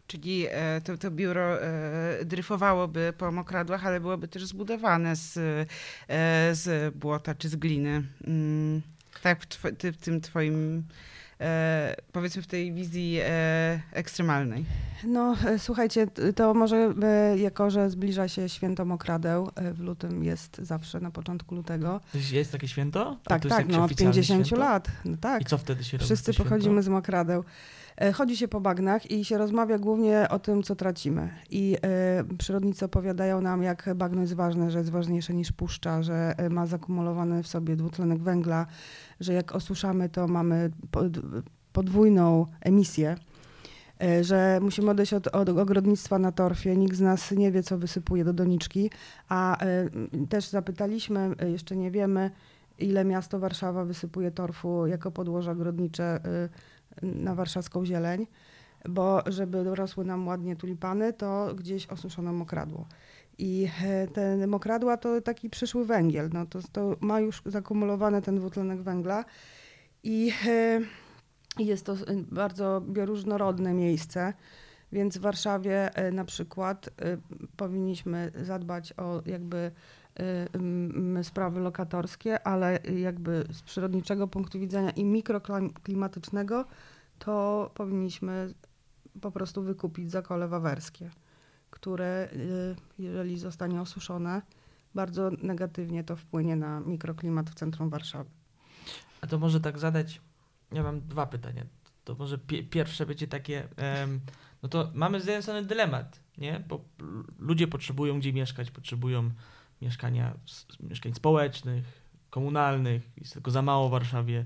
Czyli e, to, to biuro e, dryfowałoby po mokradłach, ale byłoby też zbudowane z, e, z błota czy z gliny. Mm, tak, w, tw- w tym twoim, e, powiedzmy w tej wizji e, ekstremalnej. No, e, słuchajcie, to może e, jako, że zbliża się święto mokradeł, e, w lutym jest zawsze na początku lutego. Jest- Jest takie święto? A Tak, tak, jakieś no od oficjalne 50 święto? lat. No tak. I co wtedy się robi? Wszyscy pochodzimy z mokradeł. E, Chodzi się po bagnach i się rozmawia głównie o tym, co tracimy. I e, przyrodnicy opowiadają nam, jak bagno jest ważne, że jest ważniejsze niż puszcza, że e, ma zakumulowany w sobie dwutlenek węgla, że jak osuszamy, to mamy pod, podwójną emisję. Że musimy odejść od, od ogrodnictwa na torfie. Nikt z nas nie wie, co wysypuje do doniczki. A m, też zapytaliśmy, jeszcze nie wiemy, ile miasto Warszawa wysypuje torfu jako podłoże ogrodnicze y, na warszawską zieleń, bo żeby rosły nam ładnie tulipany, to gdzieś osuszono mokradło. I e, te mokradła to taki przyszły węgiel. No to, to ma już zakumulowany ten dwutlenek węgla i e, jest to bardzo bioróżnorodne miejsce. Więc w Warszawie e, na przykład powinniśmy zadbać o jakby sprawy lokatorskie, ale jakby z przyrodniczego punktu widzenia i mikroklimatycznego, to powinniśmy po prostu wykupić zakole wawerskie, które y, jeżeli zostanie osuszone, bardzo negatywnie to wpłynie na mikroklimat w centrum Warszawy. A to może tak zadać, ja mam dwa pytania. To może pi pierwsze będzie takie, um, no to mamy z dylemat, nie? Bo ludzie potrzebują gdzie mieszkać, potrzebują mieszkania, mieszkań społecznych, komunalnych, jest tylko za mało w Warszawie.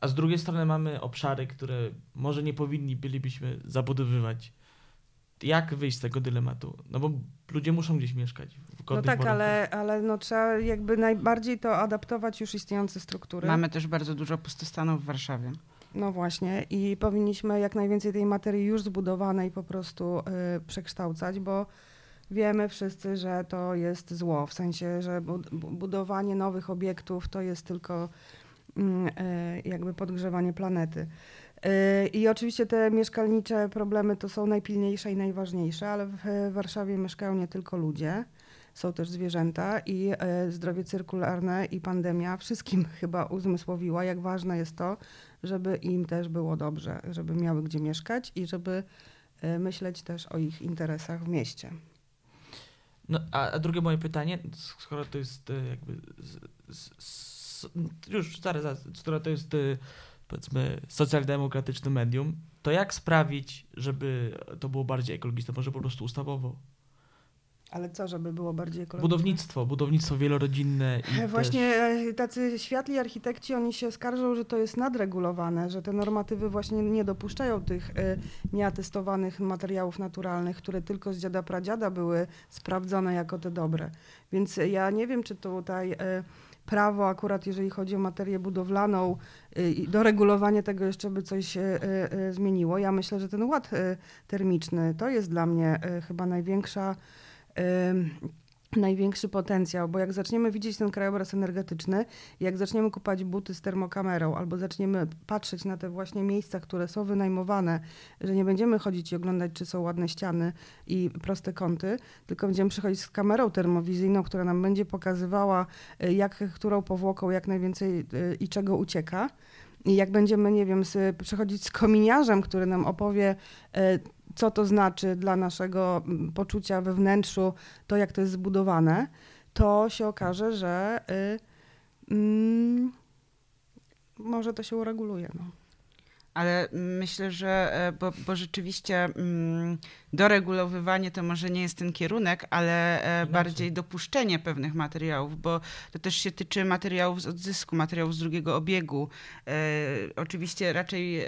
A z drugiej strony mamy obszary, które może nie powinni bylibyśmy zabudowywać. Jak wyjść z tego dylematu? No bo ludzie muszą gdzieś mieszkać. W no tak, ale, ale no trzeba jakby najbardziej to adaptować już istniejące struktury. Mamy też bardzo dużo pustostanów w Warszawie. No właśnie i powinniśmy jak najwięcej tej materii już zbudowanej po prostu y, przekształcać, bo wiemy wszyscy, że to jest zło, w sensie, że budowanie nowych obiektów to jest tylko mm, e, jakby podgrzewanie planety. E, I oczywiście te mieszkalnicze problemy to są najpilniejsze i najważniejsze, ale w Warszawie mieszkają nie tylko ludzie, są też zwierzęta i e, zdrowie cyrkularne i pandemia wszystkim chyba uzmysłowiła, jak ważne jest to, żeby im też było dobrze, żeby miały gdzie mieszkać i żeby myśleć też o ich interesach w mieście. No, a, a drugie moje pytanie, skoro to jest e, jakby. Z, z, z, już zaraz, zaraz, skoro to jest e, powiedzmy socjaldemokratyczne medium, to jak sprawić, żeby to było bardziej ekologiczne? Może po prostu ustawowo? Ale co, żeby było bardziej ekologiczne? Budownictwo, budownictwo wielorodzinne. I e, właśnie też... tacy światli architekci, oni się skarżą, że to jest nadregulowane, że te normatywy właśnie nie dopuszczają tych nieatestowanych materiałów naturalnych, które tylko z dziada pradziada były sprawdzone jako te dobre. Więc ja nie wiem, czy tutaj prawo akurat jeżeli chodzi o materię budowlaną do regulowania tego jeszcze by coś zmieniło. Ja myślę, że ten ład termiczny to jest dla mnie chyba największa największy potencjał, bo jak zaczniemy widzieć ten krajobraz energetyczny, jak zaczniemy kupować buty z termokamerą, albo zaczniemy patrzeć na te właśnie miejsca, które są wynajmowane, że nie będziemy chodzić i oglądać, czy są ładne ściany i proste kąty, tylko będziemy przychodzić z kamerą termowizyjną, która nam będzie pokazywała, y, jak, którą powłoką jak najwięcej y, i czego ucieka. I jak będziemy, nie wiem, przechodzić z kominiarzem, który nam opowie, y, co to znaczy dla naszego mm, poczucia we wnętrzu, to jak to jest zbudowane, to się okaże, że y, y, może to się ureguluje. No ale myślę, że e, bo, bo rzeczywiście mm, doregulowywanie to może nie jest ten kierunek, ale e, bardziej dopuszczenie pewnych materiałów, bo to też się tyczy materiałów z odzysku, materiałów z drugiego obiegu. E, oczywiście raczej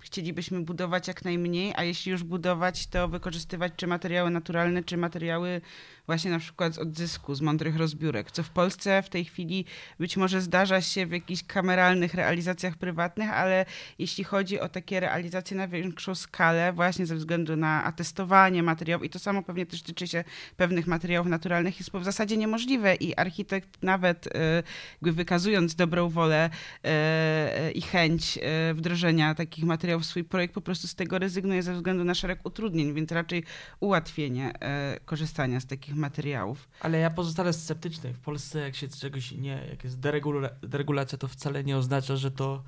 chcielibyśmy budować jak najmniej, a jeśli już budować, to wykorzystywać czy materiały naturalne, czy materiały właśnie na przykład z odzysku, z mądrych rozbiórek, co w Polsce w tej chwili być może zdarza się w jakichś kameralnych realizacjach prywatnych, ale jeśli chodzi o takie realizacje na większą skalę, właśnie ze względu na atestowanie materiałów i to samo pewnie też tyczy się pewnych materiałów naturalnych, jest w zasadzie niemożliwe. I architekt nawet e, jakby wykazując dobrą wolę e, i chęć wdrożenia takich materiałów w swój projekt, po prostu z tego rezygnuje ze względu na szereg utrudnień, więc raczej ułatwienie korzystania z takich materiałów. Ale ja pozostanę sceptyczny. W Polsce jak się czegoś nie, jak jest deregula deregulacja, to wcale nie oznacza, że to Ale...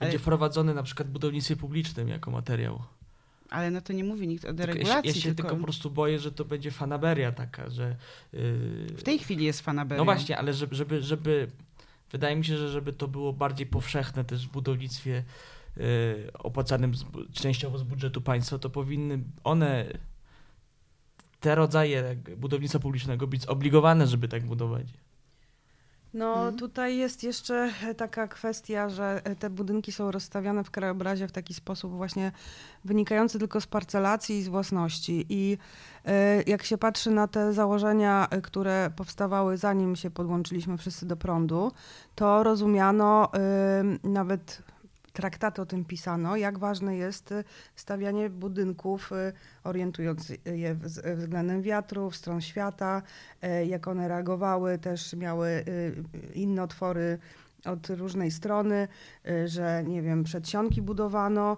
będzie wprowadzone na przykład w budownictwie publicznym jako materiał. Ale no to nie mówi nikt o deregulacji. Ja się, ja się tylko... tylko... po prostu boję, że to będzie fanaberia taka, że... Yy... W tej chwili jest fanaberia. No właśnie, ale żeby, żeby, żeby... Wydaje mi się, że żeby to było bardziej powszechne też w budownictwie yy, opłacanym z, częściowo z budżetu państwa, to powinny one te rodzaje budownictwa publicznego być zobligowane, żeby tak budować. No hmm. tutaj jest jeszcze taka kwestia, że te budynki są rozstawiane w krajobrazie w taki sposób właśnie wynikający tylko z parcelacji i z własności. I e, jak się patrzy na te założenia, e, które powstawały zanim się podłączyliśmy wszyscy do prądu, to rozumiano nawet traktaty o tym pisano, jak ważne jest y, stawianie budynków, y, orientując je względem wiatrów, stron świata, y, jak one reagowały, też miały y, inne otwory od różnej strony, że nie wiem, przedsionki budowano,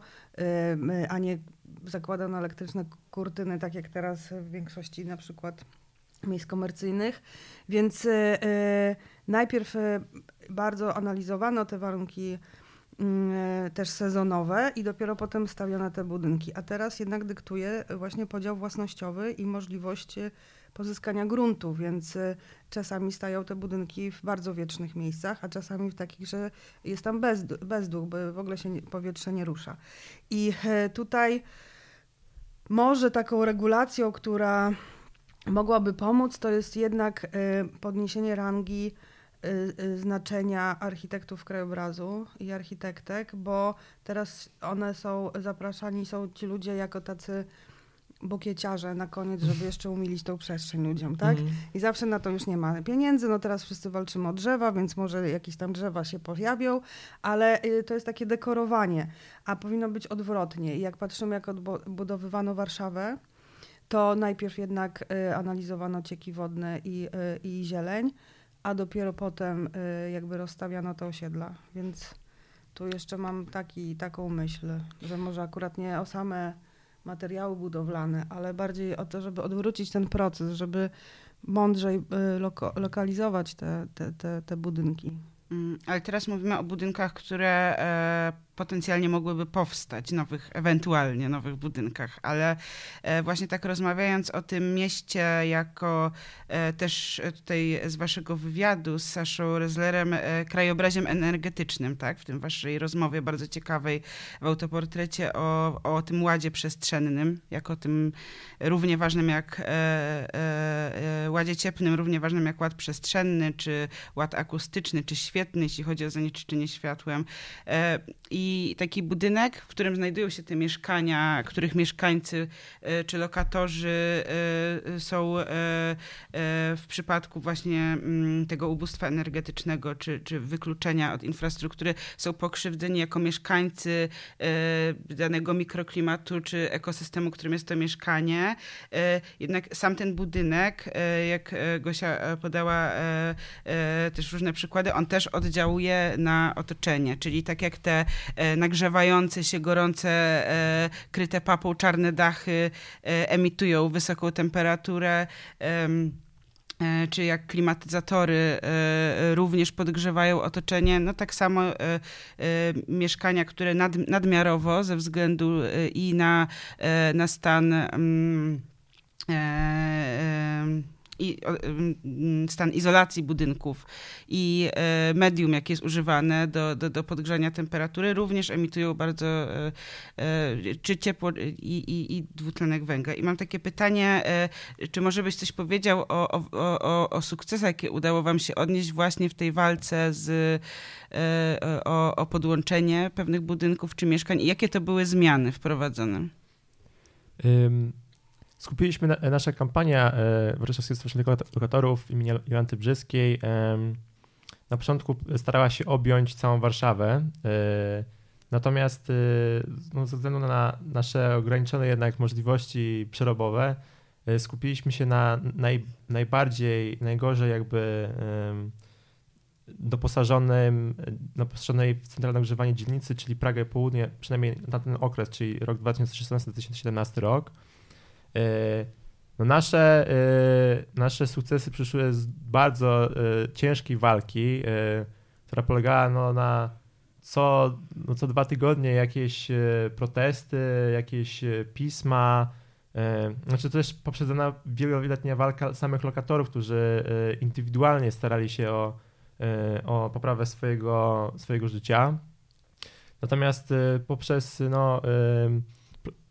a nie zakładano elektryczne kurtyny, tak jak teraz w większości na przykład miejsc komercyjnych. Więc najpierw bardzo analizowano te warunki też sezonowe i dopiero potem stawiono te budynki. A teraz jednak dyktuje właśnie podział własnościowy i możliwość y, pozyskania gruntu, więc czasami stają te budynki w bardzo wiecznych miejscach, a czasami w takich, że jest tam bezd- bezduch, bo w ogóle się powietrze nie rusza. I e, tutaj może taką regulacją, która mogłaby pomóc, to jest jednak e, podniesienie rangi e, e, znaczenia architektów krajobrazu i architektek, bo teraz one są zapraszani, są ci ludzie jako tacy bukieciarze na koniec, żeby jeszcze umilić tą przestrzeń ludziom, tak? Mhm. I zawsze na to już nie ma pieniędzy. No teraz wszyscy walczymy o drzewa, więc może jakieś tam drzewa się pojawią, ale y, to jest takie dekorowanie, a powinno być odwrotnie. I jak patrzymy, jak odbudowywano Warszawę, to najpierw jednak y, analizowano cieki wodne i, y, i zieleń, a dopiero potem y, jakby rozstawiano te osiedla. Więc tu jeszcze mam taki, taką myśl, że może akurat nie o same materiały budowlane, ale bardziej o to, żeby odwrócić ten proces, żeby mądrzej y, lokalizować te, te, te, te budynki. Mm, Ale teraz mówimy o budynkach, które e, potencjalnie mogłyby powstać, nowych, ewentualnie nowych budynkach, ale e, właśnie tak rozmawiając o tym mieście jako e, też tutaj z waszego wywiadu z Saszą Rezlerem, krajobrazem energetycznym, tak, w tym waszej rozmowie bardzo ciekawej w autoportrecie o, o tym ładzie przestrzennym, jako tym równie ważnym jak ładzie cieplnym, równie ważnym jak ład przestrzenny, czy ład akustyczny, czy świetny, jeśli chodzi o zanieczyszczenie światłem. E, I taki budynek, w którym znajdują się te mieszkania, których mieszkańcy e, czy lokatorzy e, są w przypadku właśnie mm, tego ubóstwa energetycznego, czy, czy wykluczenia od infrastruktury, są pokrzywdzeni jako mieszkańcy danego mikroklimatu, czy ekosystemu, którym jest to mieszkanie. Jednak sam ten budynek, jak Gosia podała też różne przykłady, on też oddziałuje na otoczenie, czyli tak jak te e, nagrzewające się, gorące, e, kryte papą czarne dachy e, emitują wysoką temperaturę, em, czy jak klimatyzatory również podgrzewają otoczenie, no tak samo mieszkania, które nad, nadmiarowo ze względu i na, na stan mm, i stan izolacji budynków i e, medium, jakie jest używane do, do, do podgrzania temperatury, również emitują bardzo e, e, czy ciepło i, i, i dwutlenek węgla. I mam takie pytanie, czy może byś coś powiedział o, o, o, o sukcesach, jakie udało wam się odnieść właśnie w tej walce z, o, o podłączenie pewnych budynków czy mieszkań i jakie to były zmiany wprowadzone? Ym, Skupiliśmy na, nasza kampania e, Wrocławskiego Stowarzyszenia Lokat- Lokatorów imienia Jolanty Brzeskiej. em, Na początku starała się objąć całą Warszawę. e, Natomiast e, no, ze względu na nasze ograniczone jednak możliwości przerobowe, e, skupiliśmy się na naj, najbardziej, najgorzej jakby doposażonym, doposażonej w centralne ogrzewanie dzielnicy, czyli Pragę Południe, przynajmniej na ten okres, czyli rok 2016-2017 rok. E, No nasze, e, nasze sukcesy przyszły z bardzo e, ciężkiej walki, która polegała no, na co, no, co dwa tygodnie jakieś protesty, jakieś pisma. Znaczy też poprzedzona wieloletnia walka samych lokatorów, którzy indywidualnie starali się o, o poprawę swojego, swojego życia. Natomiast poprzez no,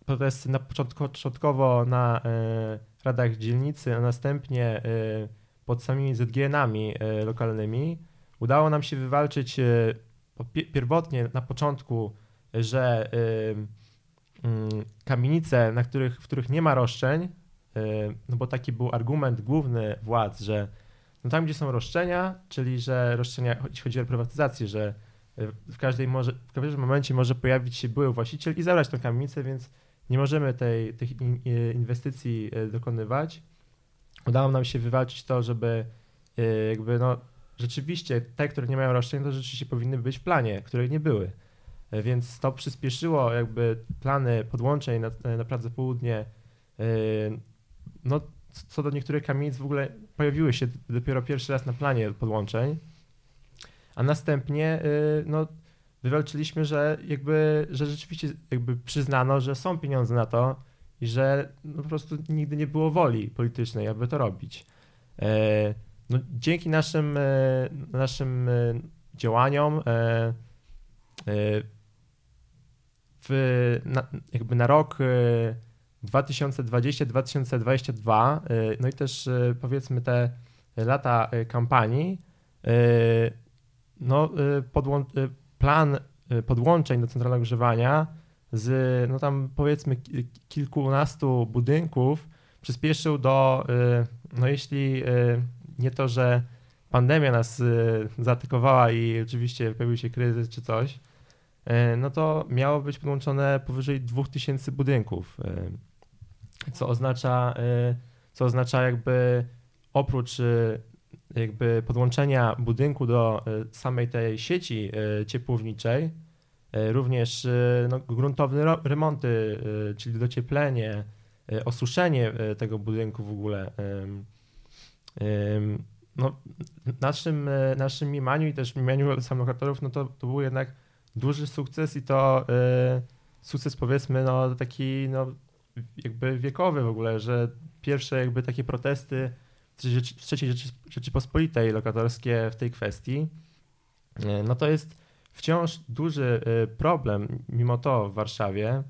protesty na początku, początkowo na e, radach dzielnicy, a następnie e, pod samymi ZGN-ami e, lokalnymi, udało nam się wywalczyć pierwotnie na początku, że mm, kamienice, na których, w których nie ma roszczeń, no bo taki był argument główny władz, że no tam, gdzie są roszczenia, czyli że roszczenia, jeśli chodzi o reprywatyzację, że w, każdej może, w każdym momencie może pojawić się były właściciel i zabrać tą kamienicę, więc nie możemy tej, tych in, inwestycji dokonywać. Udało nam się wywalczyć to, żeby jakby no, rzeczywiście te, które nie mają roszczeń, to rzeczywiście powinny być w planie, które nie były. Więc to przyspieszyło jakby plany podłączeń na, na Pradze Południe. No, co do niektórych kamienic w ogóle pojawiły się dopiero pierwszy raz na planie podłączeń, a następnie no, wywalczyliśmy, że jakby, że rzeczywiście jakby przyznano, że są pieniądze na to i że no, po prostu nigdy nie było woli politycznej, aby to robić. E, no, dzięki naszym, e, naszym e, działaniom w, na, jakby na rok 2020-2022, y, no i też powiedzmy te lata kampanii, no podłą- plan podłączeń do centralnego ogrzewania z no tam powiedzmy kilkunastu budynków przyspieszył do, no jeśli nie to, że pandemia nas zaatakowała i oczywiście pojawił się kryzys czy coś, no to miało być podłączone powyżej 2000 budynków co oznacza, y, co oznacza jakby oprócz y, jakby podłączenia budynku do y, samej tej sieci ciepłowniczej, również no, gruntowne remonty, czyli docieplenie, osuszenie tego budynku w ogóle. No, naszym, naszym mniemaniu i też mniemaniu samolokatorów, no to, to był jednak duży sukces i to sukces powiedzmy no taki no, jakby wiekowy w ogóle, że pierwsze jakby takie protesty w III Rzeczy, Rzeczypospolitej lokatorskie w tej kwestii, e, no to jest wciąż duży e, problem mimo to w Warszawie.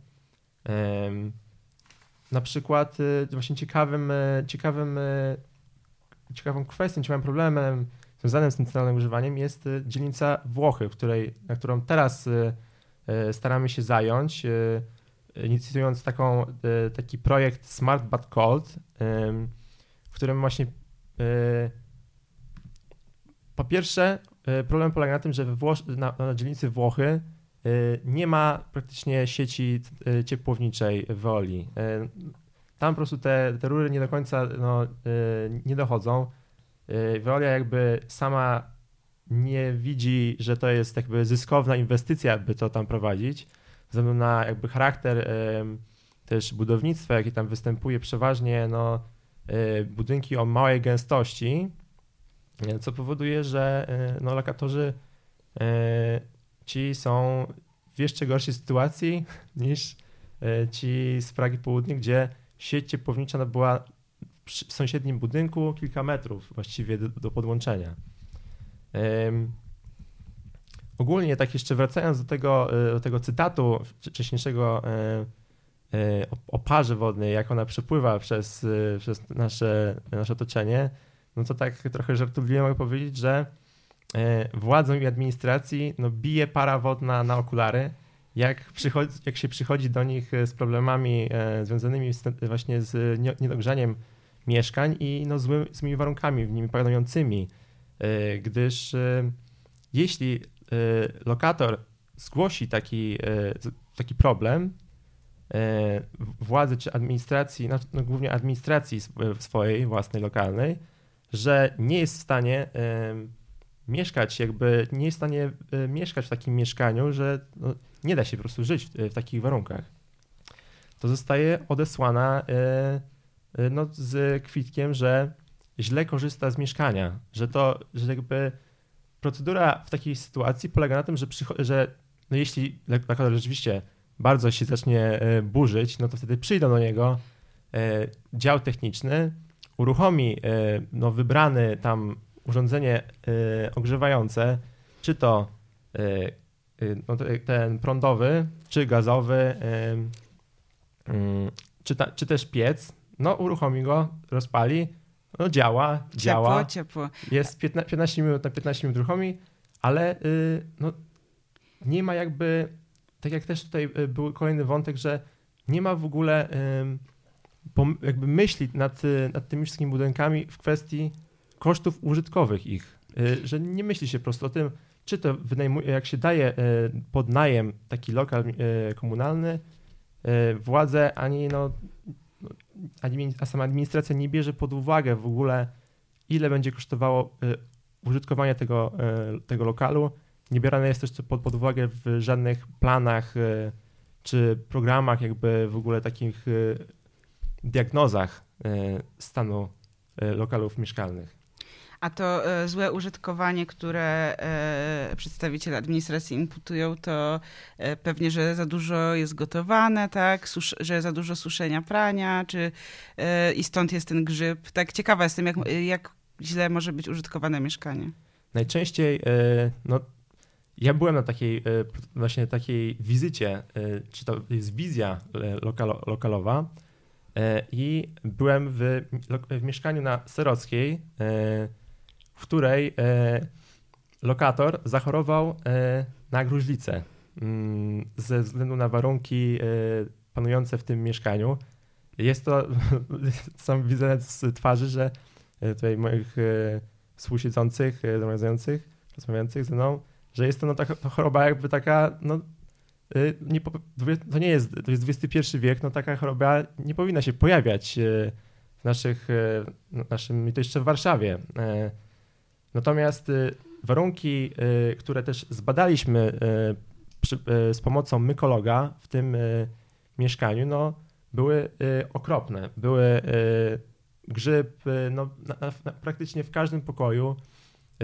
Na przykład e, właśnie ciekawym, ciekawym, ciekawą kwestią, ciekawym problemem związanym z centralnym używaniem jest dzielnica Włochy, której, na którą teraz staramy się zająć inicjując taką, taki projekt Smart But Cold, którym właśnie e, po pierwsze e, problem polega na tym, że na, na dzielnicy Włochy nie ma praktycznie sieci ciepłowniczej w Oli. Tam po prostu te, te rury nie do końca no, nie dochodzą. Veolia jakby sama nie widzi, że to jest jakby zyskowna inwestycja, by to tam prowadzić ze względu na jakby charakter też budownictwa, jakie tam występuje przeważnie no, e, budynki o małej gęstości, e, co powoduje, że e, no, lokatorzy ci są w jeszcze gorszej sytuacji niż ci z Pragi Południe, gdzie sieć ciepłownicza no, była w sąsiednim budynku kilka metrów właściwie do, do podłączenia. Ogólnie tak jeszcze wracając do tego, do tego cytatu wcześniejszego o parze wodnej, jak ona przepływa przez, przez nasze, nasze otoczenie, no to tak trochę żartobliwie mogę powiedzieć, że władzą i administracji no, bije para wodna na okulary, jak, przychodzi, jak się przychodzi do nich z problemami związanymi z, właśnie z niedogrzaniem mieszkań i no, zły, złymi warunkami w nimi panującymi, gdyż jeśli Y, lokator zgłosi taki, y, taki problem y, władzy czy administracji, no, głównie administracji swojej własnej lokalnej, że nie jest w stanie mieszkać, jakby nie jest w stanie mieszkać w takim mieszkaniu, że no, nie da się po prostu żyć w, takich warunkach. To zostaje odesłana no, z kwitkiem, że źle korzysta z mieszkania, że to, że jakby procedura w takiej sytuacji polega na tym, że, że no jeśli lokator rzeczywiście bardzo się zacznie e, burzyć, no to wtedy przyjdą do niego e, dział techniczny, uruchomi e, no, wybrany tam urządzenie ogrzewające, czy to no, ten prądowy, czy gazowy, mm, czy, ta, czy też piec, no uruchomi go, rozpali, no działa, ciepło, działa. Ciepło, Jest 15, 15 minut na 15 minut ruchomi, ale yy, no, nie ma jakby, tak jak też tutaj y, był kolejny wątek, że nie ma w ogóle jakby myśli nad, y, nad tymi wszystkimi budynkami w kwestii kosztów użytkowych ich. Yy, że nie myśli się po prostu o tym, czy to wynajmuje, jak się daje e, pod najem taki lokal e, komunalny, e, władze ani, no, a sama administracja nie bierze pod uwagę w ogóle, ile będzie kosztowało e, użytkowanie tego, e, tego lokalu. Nie bierane jest też pod, pod uwagę w żadnych planach e, czy programach, jakby w ogóle takich e, diagnozach e, stanu lokalów mieszkalnych. A to złe użytkowanie, które przedstawiciele administracji imputują, to pewnie, że za dużo jest gotowane, tak? Susz, że za dużo suszenia prania, czy i stąd jest ten grzyb. Tak ciekawa jestem, jak, jak źle może być użytkowane mieszkanie. Najczęściej, no, ja byłem na takiej, e, właśnie takiej wizycie, e, czy to jest wizja e, lokalo, lokalowa i byłem w, w mieszkaniu na Serockiej, w której lokator zachorował na gruźlicę mm, ze względu na warunki panujące w tym mieszkaniu. Jest to, sam widzę z twarzy, że tutaj moich współsiedzących, rozmawiających, rozmawiających ze mną, że jest to no, to choroba jakby taka, no, y, nie, to nie jest, to jest XXI wiek, no taka choroba nie powinna się pojawiać e, w naszych, e, no, naszym, i to jeszcze w Warszawie. E, Natomiast warunki, które też zbadaliśmy przy, z pomocą mykologa w tym mieszkaniu, no, były okropne. Były grzyb no, na, na, praktycznie w każdym pokoju.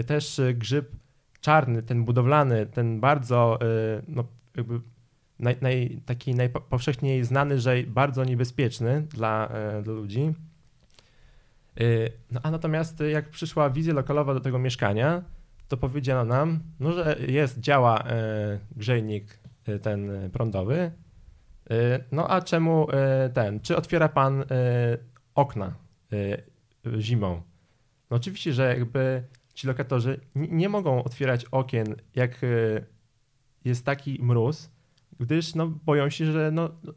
Też grzyb czarny, ten budowlany, ten bardzo e, no, jakby naj, naj, taki najpowszechniej znany, że bardzo niebezpieczny dla, e, dla ludzi. E, No a natomiast jak przyszła wizja lokalowa do tego mieszkania, to powiedziano nam, no, że jest, działa e, grzejnik e, ten prądowy, no a czemu ten, czy otwiera pan okna zimą? No oczywiście, że jakby ci lokatorzy nie, mogą otwierać okien, jak e, jest taki mróz, gdyż no, boją się, że no, no,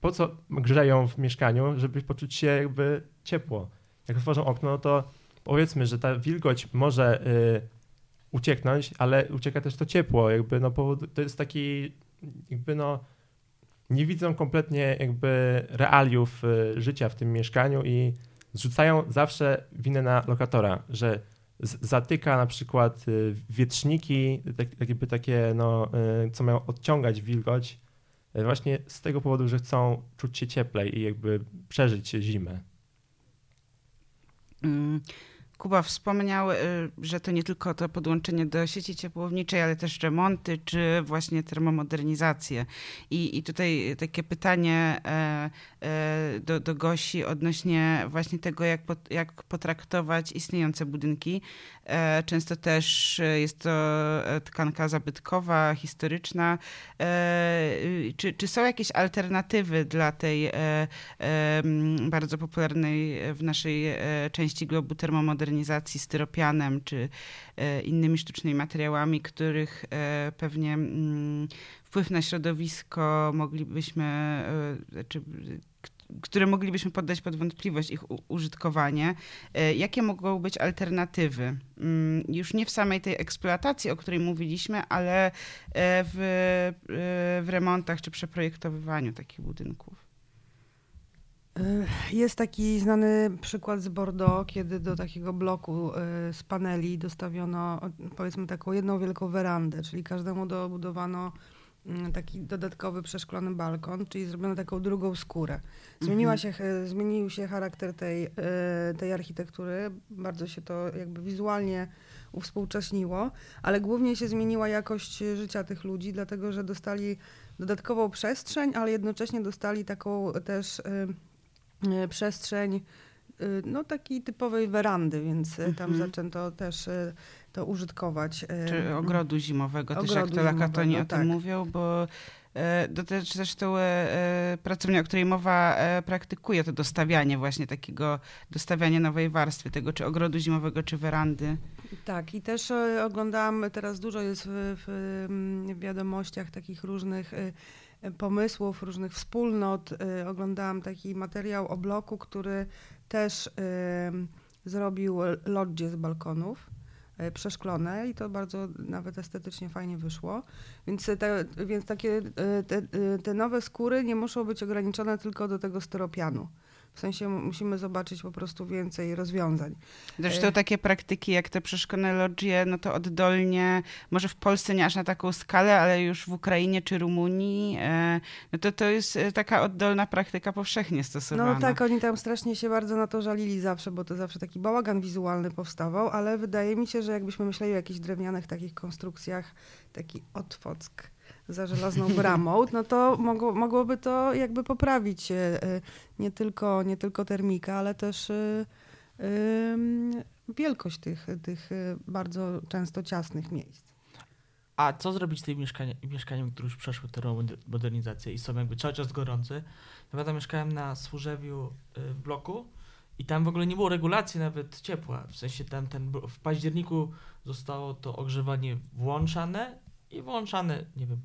po co grzeją w mieszkaniu, żeby poczuć się jakby ciepło. Jak otworzą okno, no to powiedzmy, że ta wilgoć może y, ucieknąć, ale ucieka też to ciepło, jakby no to jest taki jakby no nie widzą kompletnie jakby realiów y, życia w tym mieszkaniu i zrzucają zawsze winę na lokatora, że zatyka na przykład y, wietrzniki, tak, jakby takie, no, y, co mają odciągać wilgoć, y, właśnie z tego powodu, że chcą czuć się cieplej i jakby przeżyć zimę. Mm, Kuba wspomniał, y, że to nie tylko to podłączenie do sieci ciepłowniczej, ale też remonty, czy właśnie termomodernizacje. I, i tutaj takie pytanie e, e, do, do Gosi odnośnie właśnie tego, jak, pot, jak potraktować istniejące budynki. E, Często też jest to tkanka zabytkowa, historyczna. Y, Czy, czy są jakieś alternatywy dla tej bardzo popularnej w naszej części globu termomodernizacji styropianem czy e, innymi sztucznymi materiałami, których e, pewnie mm, wpływ na środowisko moglibyśmy, e, znaczy, które moglibyśmy poddać pod wątpliwość ich użytkowanie. Jakie mogą być alternatywy? Mm, Już nie w samej tej eksploatacji, o której mówiliśmy, ale w, w remontach czy przeprojektowywaniu takich budynków. Jest taki znany przykład z Bordeaux, kiedy do takiego bloku y, z paneli dostawiono powiedzmy taką jedną wielką werandę, czyli każdemu dobudowano mm, taki dodatkowy przeszklony balkon, czyli zrobiono taką drugą skórę. Zmieniła się, ch- zmienił się charakter tej, y, tej architektury, bardzo się to jakby wizualnie uwspółcześniło, ale głównie się zmieniła jakość życia tych ludzi, dlatego że dostali dodatkową przestrzeń, ale jednocześnie dostali taką też y, przestrzeń y, no takiej typowej werandy, więc y, tam Mhm. zaczęto też y, to użytkować. y, Czy ogrodu zimowego, też jak Ogrodu to lakatoni o tym tak. mówią, bo to też zresztą pracownia, o której mowa, praktykuje to dostawianie właśnie takiego, dostawianie nowej warstwy tego, czy ogrodu zimowego, czy werandy. Tak, i też oglądałam, teraz dużo jest w, w, mm, wiadomościach takich różnych pomysłów, różnych wspólnot. E, Oglądałam taki materiał o bloku, który też e, zrobił loddzie z balkonów. e, przeszklone i to bardzo nawet estetycznie fajnie wyszło. Więc, te, więc takie te, te nowe skóry nie muszą być ograniczone tylko do tego styropianu. W sensie musimy zobaczyć po prostu więcej rozwiązań. Zresztą E. takie praktyki jak te przeszkolone lodgie, no to oddolnie, może w Polsce nie aż na taką skalę, ale już w Ukrainie czy Rumunii, e, no to to jest e, taka oddolna praktyka powszechnie stosowana. No tak, oni tam strasznie się bardzo na to żalili zawsze, bo to zawsze taki bałagan wizualny powstawał, ale wydaje mi się, że jakbyśmy myśleli o jakichś drewnianych takich konstrukcjach, taki otwock za żelazną bramą, no to mogło, mogłoby to jakby poprawić e, nie tylko, nie tylko termika, ale też em, wielkość tych, tych e, bardzo często ciasnych miejsc. A co zrobić z tymi mieszkania, mieszkaniami, które już przeszły termomodernizację i są jakby cały czas gorące? Pamiętam, mieszkałem na Służewiu y, w bloku i tam w ogóle nie było regulacji nawet ciepła. W sensie tam ten, w październiku zostało to ogrzewanie włączane i wyłączane, nie wiem,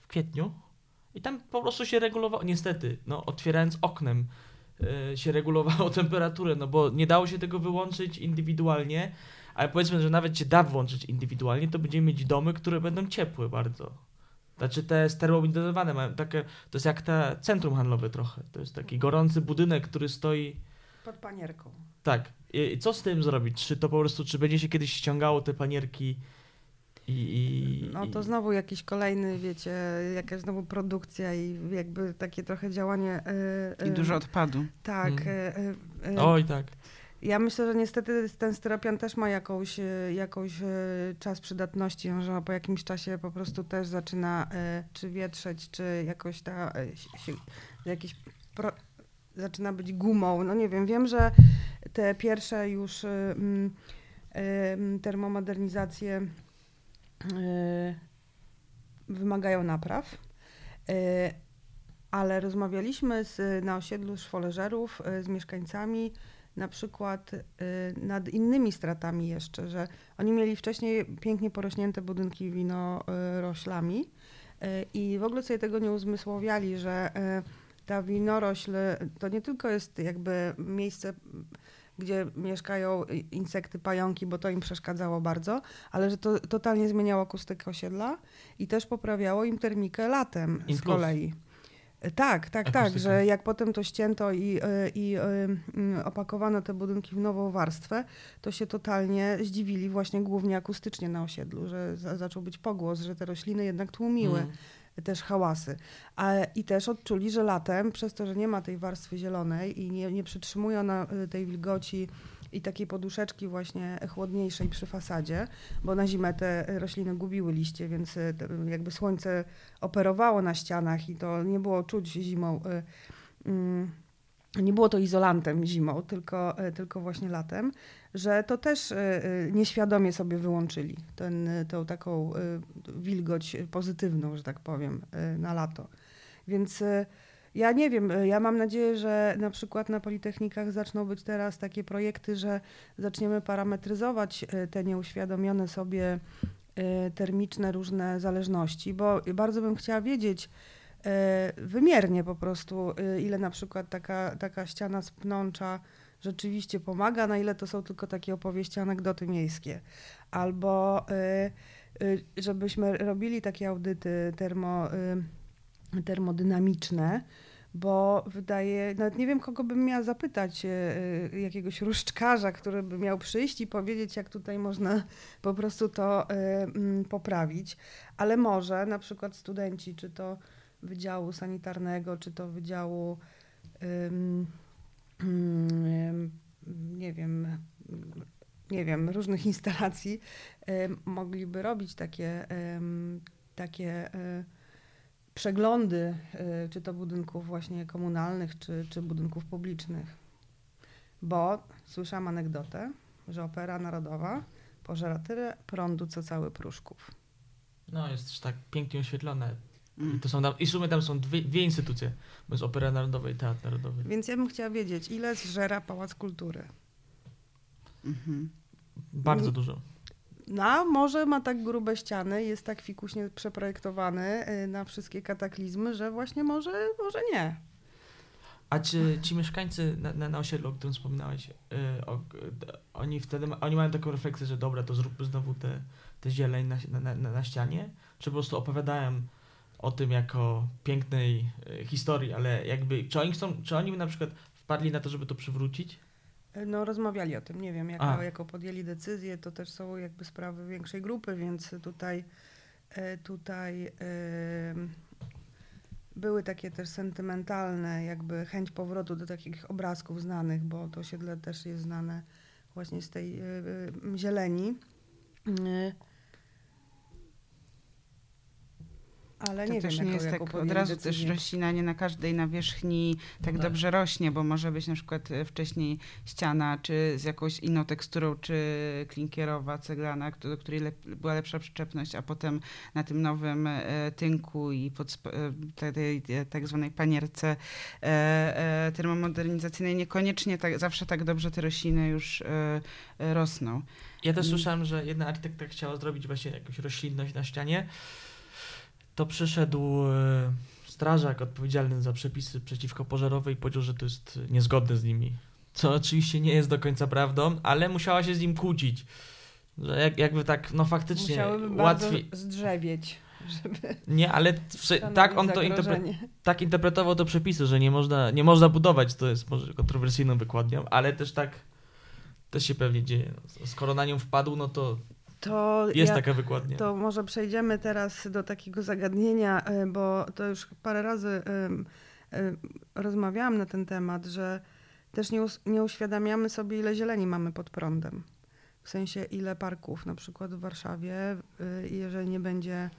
w kwietniu. I tam po prostu się regulowało, niestety, no otwierając oknem y, się regulowało temperaturę, no bo nie dało się tego wyłączyć indywidualnie, ale powiedzmy, że nawet się da włączyć indywidualnie, to będziemy mieć domy, które będą ciepłe bardzo. Znaczy te stermobilizowane mają takie, to jest jak te centrum handlowe trochę. To jest taki gorący budynek, który stoi, Pod panierką. tak. I co z tym zrobić? Czy to po prostu, czy będzie się kiedyś ściągało te panierki i... i No to i- znowu jakiś kolejny, wiecie, jakaś znowu produkcja i jakby takie trochę działanie. e, I e, dużo odpadu. Tak. Mm. e, Oj, tak. Ja myślę, że niestety ten styropian też ma jakąś, jakąś czas przydatności, że po jakimś czasie po prostu też zaczyna czy wietrzeć, czy jakoś ta, jakiś pro, zaczyna być gumą. No nie wiem, wiem, że te pierwsze już mm, termomodernizacje wymagają napraw. E, Ale rozmawialiśmy z, na osiedlu szwoleżerów e, z mieszkańcami na przykład y, nad innymi stratami jeszcze, że oni mieli wcześniej pięknie porośnięte budynki winoroślami y, i w ogóle sobie tego nie uzmysłowiali, że y, ta winorośl to nie tylko jest jakby miejsce, gdzie mieszkają insekty, pająki, bo to im przeszkadzało bardzo, ale że to totalnie zmieniało akustykę osiedla i też poprawiało im termikę latem In z plus. kolei. Tak, tak, tak, Akustykę. że jak potem to ścięto i, y, i y, opakowano te budynki w nową warstwę, to się totalnie zdziwili właśnie głównie akustycznie na osiedlu, że za, zaczął być pogłos, że te rośliny jednak tłumiły Mm. Też hałasy. A, I też odczuli, że latem, przez to, że nie ma tej warstwy zielonej i nie, nie przytrzymuje ona y, tej wilgoci i takiej poduszeczki właśnie chłodniejszej przy fasadzie, bo na zimę te rośliny gubiły liście, więc y, jakby słońce operowało na ścianach i to nie było czuć zimą. y, mm, Nie było to izolantem zimą, tylko, tylko właśnie latem, że to też y, y, nieświadomie sobie wyłączyli ten, y, tą taką wilgoć pozytywną, że tak powiem, na lato. Więc ja nie wiem, ja mam nadzieję, że na przykład na politechnikach zaczną być teraz takie projekty, że zaczniemy parametryzować te nieuświadomione sobie termiczne różne zależności, bo bardzo bym chciała wiedzieć wymiernie po prostu, ile na przykład taka, taka ściana z pnącza rzeczywiście pomaga, na ile to są tylko takie opowieści, anegdoty miejskie. Albo y, y, żebyśmy robili takie audyty termo, y, termodynamiczne, bo wydaje, nawet nie wiem, kogo bym miała zapytać, jakiegoś różdżkarza, który by miał przyjść i powiedzieć, jak tutaj można po prostu to mm, poprawić, ale może na przykład studenci, czy to Wydziału Sanitarnego, czy to Wydziału nie wiem, nie wiem, różnych instalacji mogliby robić takie, takie y, przeglądy, y, czy to budynków właśnie komunalnych, czy, czy budynków publicznych. Bo słyszałam anegdotę, że Opera Narodowa pożera tyle prądu, co cały Pruszków. No, jest też tak pięknie oświetlone. I, Mm. to są tam, I w sumie tam są dwie, dwie instytucje. Bo jest Opera Narodowa i Teatr Narodowy. Więc ja bym chciała wiedzieć, ile zżera Pałac Kultury. Mhm. Bardzo Mm. dużo. No, może ma tak grube ściany, jest tak fikuśnie przeprojektowany y, na wszystkie kataklizmy, że właśnie może, może nie. A czy ci mieszkańcy na, na, na osiedlu, o którym wspominałeś, y, o, d- oni wtedy ma, oni mają taką refleksję, że dobra, to zróbmy znowu te, te zieleń na, na, na, na ścianie? Czy po prostu opowiadają o tym jako pięknej y, historii, ale jakby, czy oni chcą, czy oni na przykład wpadli na to, żeby to przywrócić? No rozmawiali o tym, nie wiem, jako, jako podjęli decyzję, to też są jakby sprawy większej grupy, więc tutaj, e, tutaj em, były takie też sentymentalne, jakby chęć powrotu do takich obrazków znanych, bo to osiedle też jest znane właśnie z tej e, e, zieleni. E, Ale To nie też wiem, nie jest tak od razu też decyzję. roślina nie na każdej nawierzchni tak Tak. dobrze rośnie, bo może być na przykład e, wcześniej ściana, czy z jakąś inną teksturą, czy klinkierowa, ceglana, do której lep, była lepsza przyczepność, a potem na tym nowym e, tynku i pod sp- e, te- tej e, tak zwanej panierce e, e, termomodernizacyjnej niekoniecznie tak, zawsze tak dobrze te rośliny już e, e, rosną. Ja też Mm. słyszałem, że jedna architekta chciała zrobić właśnie jakąś roślinność na ścianie. To przyszedł e, strażak odpowiedzialny za przepisy przeciwkopożarowe i powiedział, że to jest niezgodne z nimi. Co oczywiście nie jest do końca prawdą, ale musiała się z nim kłócić. Że jak, jakby tak, no faktycznie Musiałyby bardzo łatwiej. zdrzewieć, żeby Nie, ale tak on to interpre, tak interpretował to przepisy, że nie można, nie można budować, to jest może kontrowersyjną wykładnią, ale też tak też się pewnie dzieje. No, skoro na nią wpadł, no to To jest ja, taka wykładnia. To może przejdziemy teraz do takiego zagadnienia, y, bo to już parę razy rozmawiałam na ten temat, że też nie, nie uświadamiamy sobie, ile zieleni mamy pod prądem. W sensie, ile parków na przykład w Warszawie, y, jeżeli nie będzie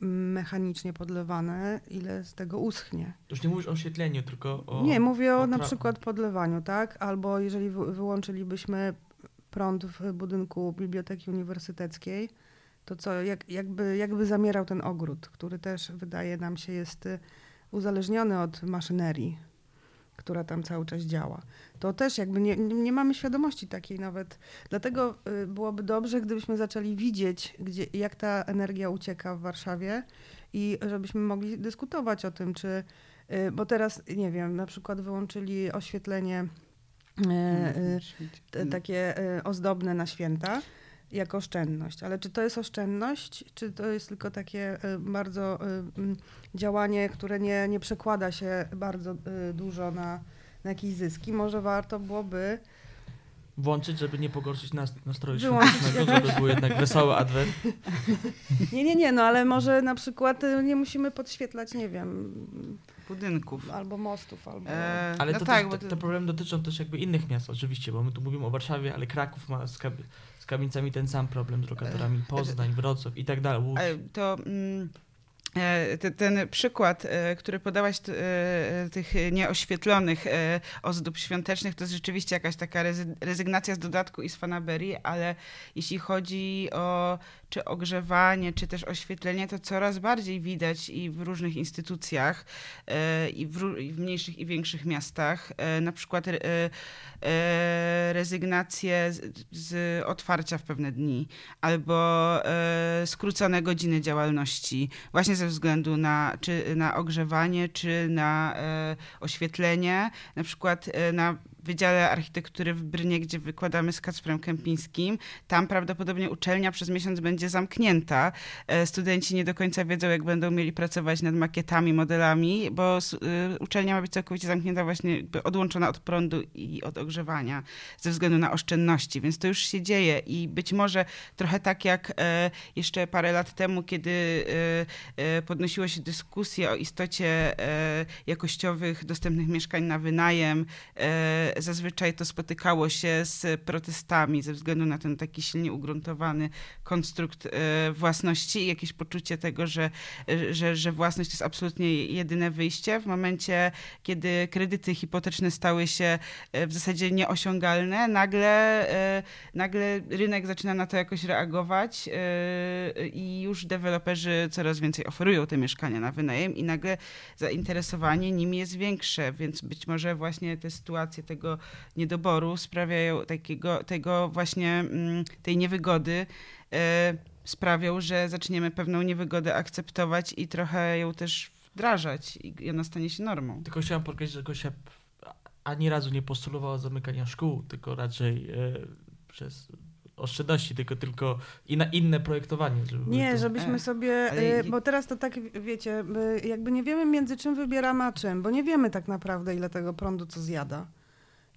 mechanicznie podlewane, ile z tego uschnie. Już nie mówisz o oświetleniu, tylko o... Nie, mówię o, o na przykład podlewaniu, tak? Albo jeżeli wy, wyłączylibyśmy prąd w budynku Biblioteki Uniwersyteckiej, to co, jak, jakby, jakby zamierał ten ogród, który też wydaje nam się jest y, uzależniony od maszynerii, która tam cały czas działa. To też jakby nie, nie mamy świadomości takiej nawet. Dlatego y, byłoby dobrze, gdybyśmy zaczęli widzieć, gdzie, jak ta energia ucieka w Warszawie i żebyśmy mogli dyskutować o tym, czy Y, Bo teraz, nie wiem, na przykład wyłączyli oświetlenie takie e, ozdobne na święta jako oszczędność. Ale czy to jest oszczędność, czy to jest tylko takie e, bardzo e, mm, działanie, które nie, nie przekłada się bardzo e, dużo na, na jakieś zyski? Może warto byłoby Włączyć, żeby nie pogorszyć nas, nastroju świątecznego, żeby był jednak wesoły adwent. Nie, nie, nie, no ale może na przykład e, nie musimy podświetlać, nie wiem, budynków. albo mostów, albo... E, Ale no to tak, też, te, to- te problemy dotyczą też jakby innych miast oczywiście, bo my tu mówimy o Warszawie, ale Kraków ma z, kab- z kamienicami ten sam problem, z lokatorami, Poznań, Wrocław i tak dalej. E, To mm, e, ten przykład, e, który podałaś e, tych nieoświetlonych e, ozdób świątecznych, to jest rzeczywiście jakaś taka rezy- rezygnacja z dodatku i z fanaberii, ale jeśli chodzi o czy ogrzewanie, czy też oświetlenie, to coraz bardziej widać i w różnych instytucjach, e, i w, i w mniejszych i większych miastach. E, Na przykład e, e, rezygnację z, z otwarcia w pewne dni, albo e, skrócone godziny działalności, właśnie ze względu na, czy na ogrzewanie, czy na e, oświetlenie. Na przykład e, na Wydziale Architektury w Brnie, gdzie wykładamy z Kacprem Kępińskim, tam prawdopodobnie uczelnia przez miesiąc będzie zamknięta. E, Studenci nie do końca wiedzą, jak będą mieli pracować nad makietami, modelami, bo uczelnia ma być całkowicie zamknięta, właśnie odłączona od prądu i od ogrzewania ze względu na oszczędności, więc to już się dzieje i być może trochę tak jak jeszcze parę lat temu, kiedy podnosiło się dyskusje o istocie e, jakościowych, dostępnych mieszkań na wynajem, e, zazwyczaj to spotykało się z protestami ze względu na ten taki silnie ugruntowany konstrukt e, własności i jakieś poczucie tego, że, że, że własność to jest absolutnie jedyne wyjście. W momencie, kiedy kredyty hipoteczne stały się w zasadzie nieosiągalne, nagle, nagle rynek zaczyna na to jakoś reagować i już deweloperzy coraz więcej oferują te mieszkania na wynajem i nagle zainteresowanie nimi jest większe, więc być może właśnie te sytuacje tego niedoboru sprawiają takiego, tego właśnie mm, tej niewygody e, sprawią, że zaczniemy pewną niewygodę akceptować i trochę ją też wdrażać i ona stanie się normą. Tylko chciałem podkreślić, że Gosia ani razu nie postulowała zamykania szkół, tylko raczej e, przez oszczędności, tylko, tylko i na inne projektowanie. Żeby Nie, to... żebyśmy E, sobie, ale e, bo teraz to tak, wiecie, by- jakby nie wiemy między czym wybieramy a czym, bo nie wiemy tak naprawdę ile tego prądu co zjada.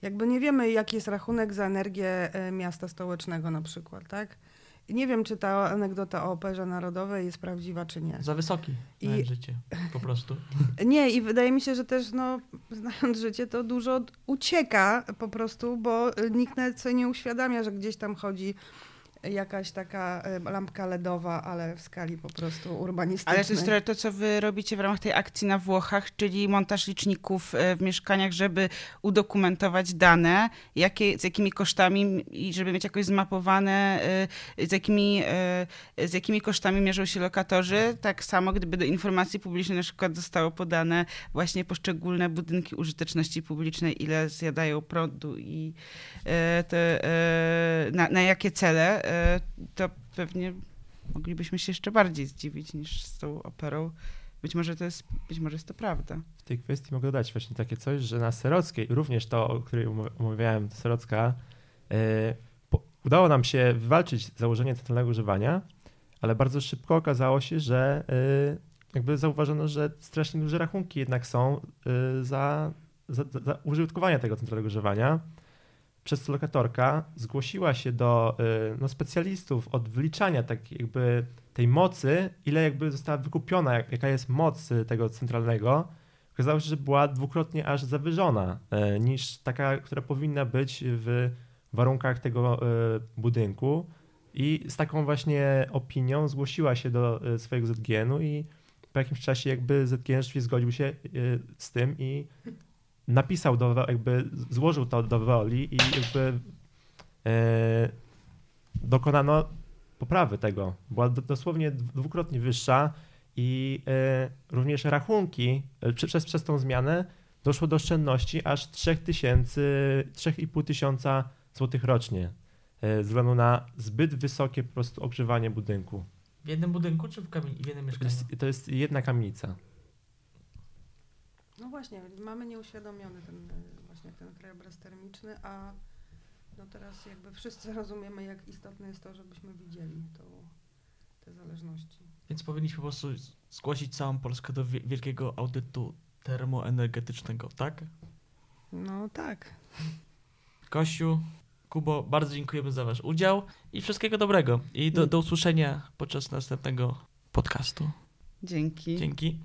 Jakby nie wiemy jaki jest rachunek za energię e, miasta stołecznego na przykład, tak? Nie wiem, czy ta anegdota o Operze Narodowej jest prawdziwa, czy nie. Za wysoki I- życie, po prostu. Nie, i wydaje mi się, że też, no, znając życie, to dużo ucieka po prostu, bo nikt nawet sobie nie uświadamia, że gdzieś tam chodzi jakaś taka lampka LEDowa, ale w skali po prostu urbanistycznej. Ale to jest to, co wy robicie w ramach tej akcji na Włochach, czyli montaż liczników e, w mieszkaniach, żeby udokumentować dane, jakie, z jakimi kosztami i żeby mieć jakoś zmapowane, e, z jakimi, e, z jakimi kosztami mierzą się lokatorzy. Tak samo, gdyby do informacji publicznej na przykład zostało podane właśnie poszczególne budynki użyteczności publicznej, ile zjadają prądu i te, na, na jakie cele, to pewnie moglibyśmy się jeszcze bardziej zdziwić niż z tą operą. Być może to jest, być może jest to prawda. W tej kwestii mogę dodać właśnie takie coś, że na Serockiej, również to, o której omawiałem, Serocka, yy, po, udało nam się wywalczyć założenie centralnego używania, ale bardzo szybko okazało się, że yy, jakby zauważono, że strasznie duże rachunki jednak są za, za- za użytkowanie tego centralnego używania. Przez lokatorka zgłosiła się do yy, no, specjalistów od wliczania tak jakby tej mocy, ile jakby została wykupiona, jak, jaka jest moc y, tego centralnego, okazało się, że była dwukrotnie aż zawyżona e, niż taka, która powinna być w warunkach tego budynku. I z taką właśnie opinią zgłosiła się do swojego ZGN-u i po jakimś czasie jakby ZGN rzeczywiście zgodził się z tym i napisał do, jakby złożył to do woli i jakby e, dokonano poprawy tego. Była do, dosłownie dwukrotnie wyższa i e, również rachunki e, przez, przez tą zmianę doszło do oszczędności aż 3000, 3,5 tysiąca złotych rocznie ze względu na zbyt wysokie po prostu ogrzewanie budynku. W jednym budynku czy w, kamie- w jednym To mieszkaniu? jest, to jest jedna kamienica. No właśnie, mamy nieuświadomiony ten, e, właśnie ten krajobraz termiczny, a no teraz jakby wszyscy rozumiemy, jak istotne jest to, żebyśmy widzieli to, te zależności. Więc powinniśmy po prostu zgłosić całą Polskę do wie- wielkiego audytu termoenergetycznego, tak? No tak. Kosiu, Kubo, bardzo dziękujemy za wasz udział i wszystkiego dobrego. I do, do usłyszenia podczas następnego podcastu. Dzięki. Dzięki.